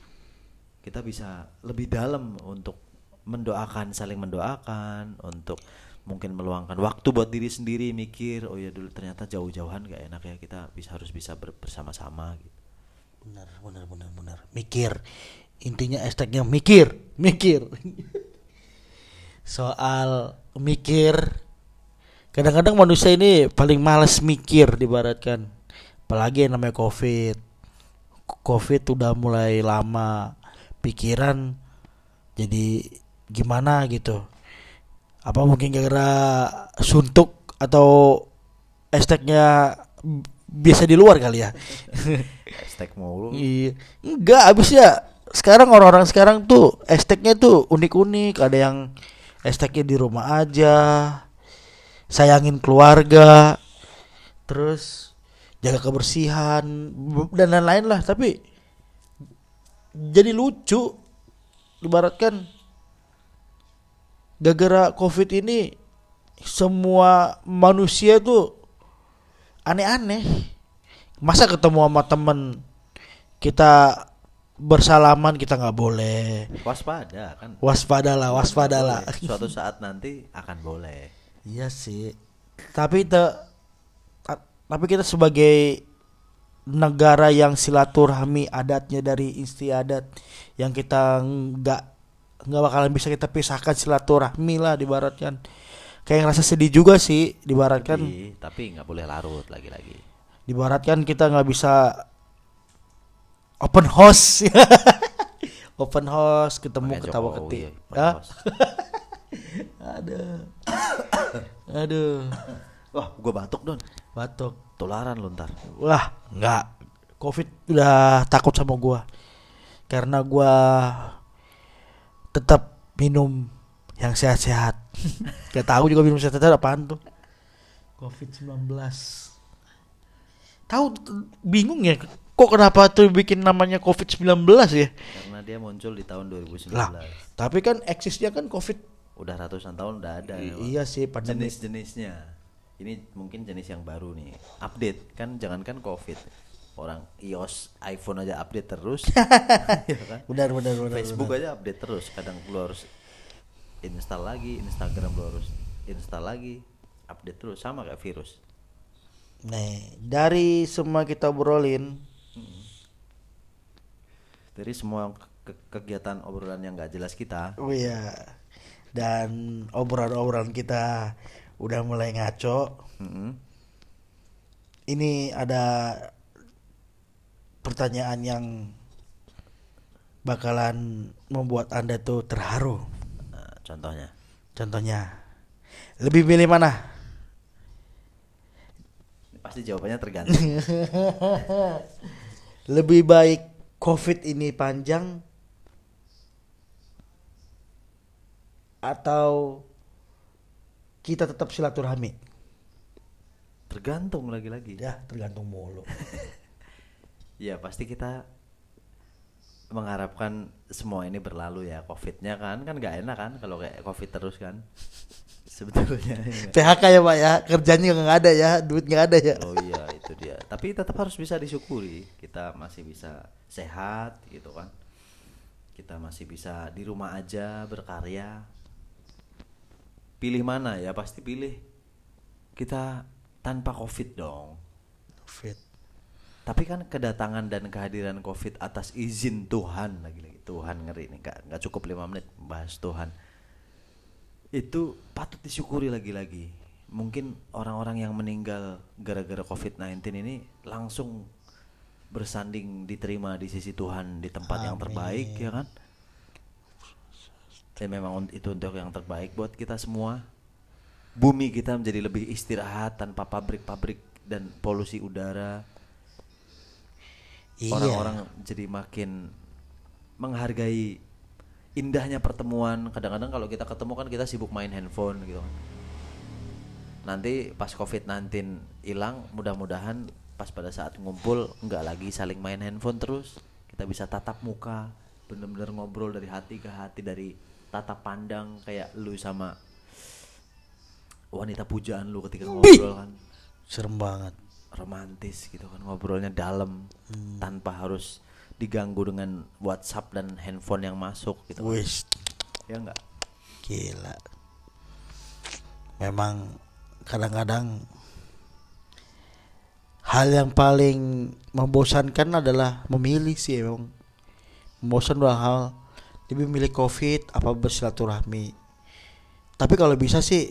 Kita bisa lebih dalam untuk mendoakan, saling mendoakan, untuk mungkin meluangkan waktu buat diri sendiri mikir oh ya dulu ternyata jauh-jauhan gak enak ya kita bisa harus bisa ber- bersama-sama gitu. Bener, bener, bener, bener. Mikir. Intinya hashtagnya mikir, mikir. Soal mikir. Kadang-kadang manusia ini paling males mikir dibaratkan. Apalagi yang namanya covid. Covid udah mulai lama. Pikiran jadi gimana gitu. Apa mungkin gara-gara suntuk atau hashtagnya biasa di luar kali ya. Hashtag mulu. Iya. Enggak, abisnya sekarang orang-orang sekarang tuh hashtagnya tuh unik-unik. Ada yang hashtagnya di rumah aja, sayangin keluarga, terus jaga kebersihan dan lain-lain lah. Tapi jadi lucu, ibaratkan gara-gara covid ini semua manusia tuh aneh-aneh masa ketemu sama temen kita bersalaman kita nggak boleh Waspada kan. waspadalah waspadalah Boleh. Suatu saat nanti akan boleh. iya sih tapi te, ta- tapi kita sebagai negara yang silaturahmi adatnya dari istiadat yang kita nggak nggak bakalan bisa kita pisahkan silaturahmi lah dibaratkan kayak ngerasa sedih juga sih dibaratkan Tapi- tapi nggak boleh larut lagi-lagi. Dibaratkan kita nggak bisa open house, open house ketemu Makanya ketawa ketik. Hah? Bos. Aduh, aduh, Wah, gua batuk don. batuk. Tularan lu ntar. Wah, nggak. Covid udah takut sama gua karena gua tetap minum yang sehat-sehat. Gak tahu juga minum setetes apaan tuh. Covid-19. Tahu bingung ya kok kenapa tuh bikin namanya Covid-19 ya? Karena dia muncul di tahun 2019. Lah, tapi kan eksisnya kan Covid. Udah ratusan tahun udah ada. ya, Pak. iya sih pandemi. jenis-jenisnya ini mungkin jenis yang baru nih update kan jangankan covid orang iOS iPhone aja update terus. Ya kan? Benar benar benar. Facebook aja update terus. Kadang lu harus install lagi Instagram lu harus install lagi update terus. Sama kayak virus. Nih, dari semua kita obrolin, dari semua ke- kegiatan obrolan yang gak jelas kita. Oh iya. Dan obrolan-obrolan kita udah mulai ngaco. mm-mm, Ini ada pertanyaan yang bakalan membuat Anda tuh terharu. nah, contohnya Contohnya, lebih milih mana? pasti jawabannya tergantung lebih baik COVID ini panjang atau kita tetap silaturahmi? tergantung lagi-lagi Ya, tergantung mulu. Ya pasti kita mengharapkan semua ini berlalu ya. Covidnya kan kan nggak enak kan kalau kayak covid terus kan. Sebetulnya ya? PHK ya Pak ya, kerjanya nggak ada ya, duit nggak ada ya. oh iya itu dia. Tapi tetap harus bisa disyukuri. Kita masih bisa sehat gitu kan. Kita masih bisa di rumah aja berkarya. Pilih mana ya? Pasti pilih. Kita tanpa covid dong. COVID. Tapi kan kedatangan dan kehadiran COVID atas izin Tuhan lagi-lagi Tuhan ngeri nih nggak nggak cukup lima menit bahas Tuhan. Itu patut disyukuri lagi-lagi mungkin orang-orang yang meninggal gara-gara COVID-19 ini langsung bersanding diterima di sisi Tuhan di tempat yang terbaik ya kan? Dan memang itu untuk yang terbaik buat kita semua. Bumi kita menjadi lebih istirahat tanpa pabrik-pabrik dan polusi udara Iya. orang-orang jadi makin menghargai indahnya pertemuan. Kadang-kadang kalau kita ketemu kan kita sibuk main handphone gitu. Kan nanti pas covid-19 hilang mudah-mudahan pas pada saat ngumpul nggak lagi saling main handphone terus. Kita bisa tatap muka bener-bener ngobrol dari hati ke hati dari tatap pandang kayak lu sama wanita pujaan lu ketika ngobrol kan. Serem banget. Romantis gitu kan ngobrolnya dalam tanpa harus diganggu dengan WhatsApp dan handphone yang masuk gitu kan. Wis, ya enggak gila. Memang kadang-kadang hal yang paling membosankan adalah memilih sih emang. Membosan dua hal. Lebih milih COVID apa bersilaturahmi. Tapi kalau bisa sih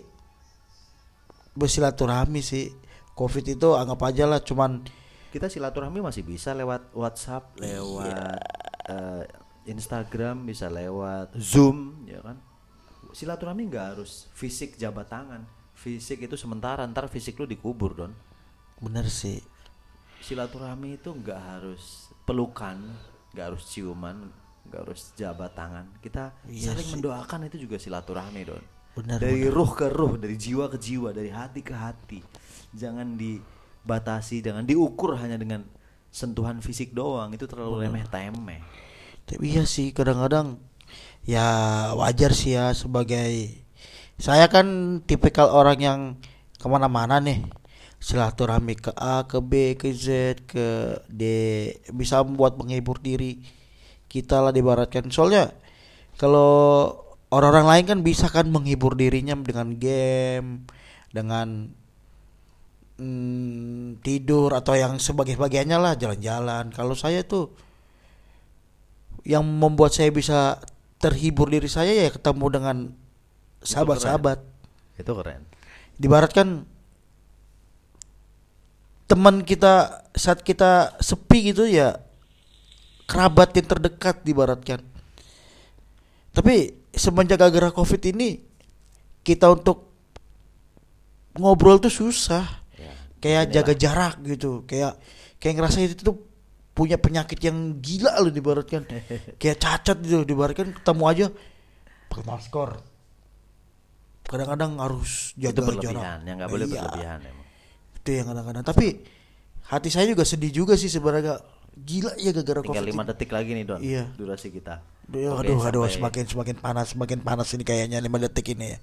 bersilaturahmi sih. COVID itu anggap aja lah cuman kita silaturahmi masih bisa lewat WhatsApp lewat eh, Instagram bisa lewat Zoom ya kan? Silaturahmi nggak harus fisik jabat tangan. Fisik itu sementara ntar fisik lu dikubur don. Bener sih. silaturahmi itu nggak harus pelukan nggak harus ciuman nggak harus jabat tangan. Kita Iya saling sih. mendoakan itu juga silaturahmi don Benar, dari ruh ke ruh dari jiwa ke jiwa dari hati ke hati. Jangan dibatasi jangan diukur hanya dengan sentuhan fisik doang. Itu terlalu remeh temeh Tapi iya sih kadang-kadang ya wajar sih ya sebagai saya kan tipikal orang yang ke mana-mana nih. Silaturahmi ke A ke B ke Z ke D. Bisa membuat menghibur diri kita lah dibaratkan. Soalnya kalau orang-orang lain kan bisa kan menghibur dirinya dengan game dengan mm, tidur atau yang sebagai-bagiannya lah jalan-jalan kalau saya tuh yang membuat saya bisa terhibur diri saya ya ketemu dengan sahabat-sahabat. itu keren Dibaratkan teman kita saat kita sepi gitu ya kerabat yang terdekat dibaratkan. Tapi semenjak gara covid ini kita untuk ngobrol tuh susah. Ya, Kayak inilah. jaga jarak gitu. Kayak kayak ngerasa itu tuh punya penyakit yang gila loh dibaratkan. kayak cacat gitu dibaratkan ketemu aja pakai masker. kadang-kadang harus jaga itu berlebihan jarak. yang nggak boleh Iya, berlebihan emang Itu yang kadang-kadang. Tapi hati saya juga sedih juga sih sebenarnya. Gila ya gara-gara tinggal covid. lima ini. detik lagi nih don Iya. durasi kita Aduh, Oke, aduh, aduh, sampai- semakin semakin panas, semakin panas ini kayaknya lima detik ini ya.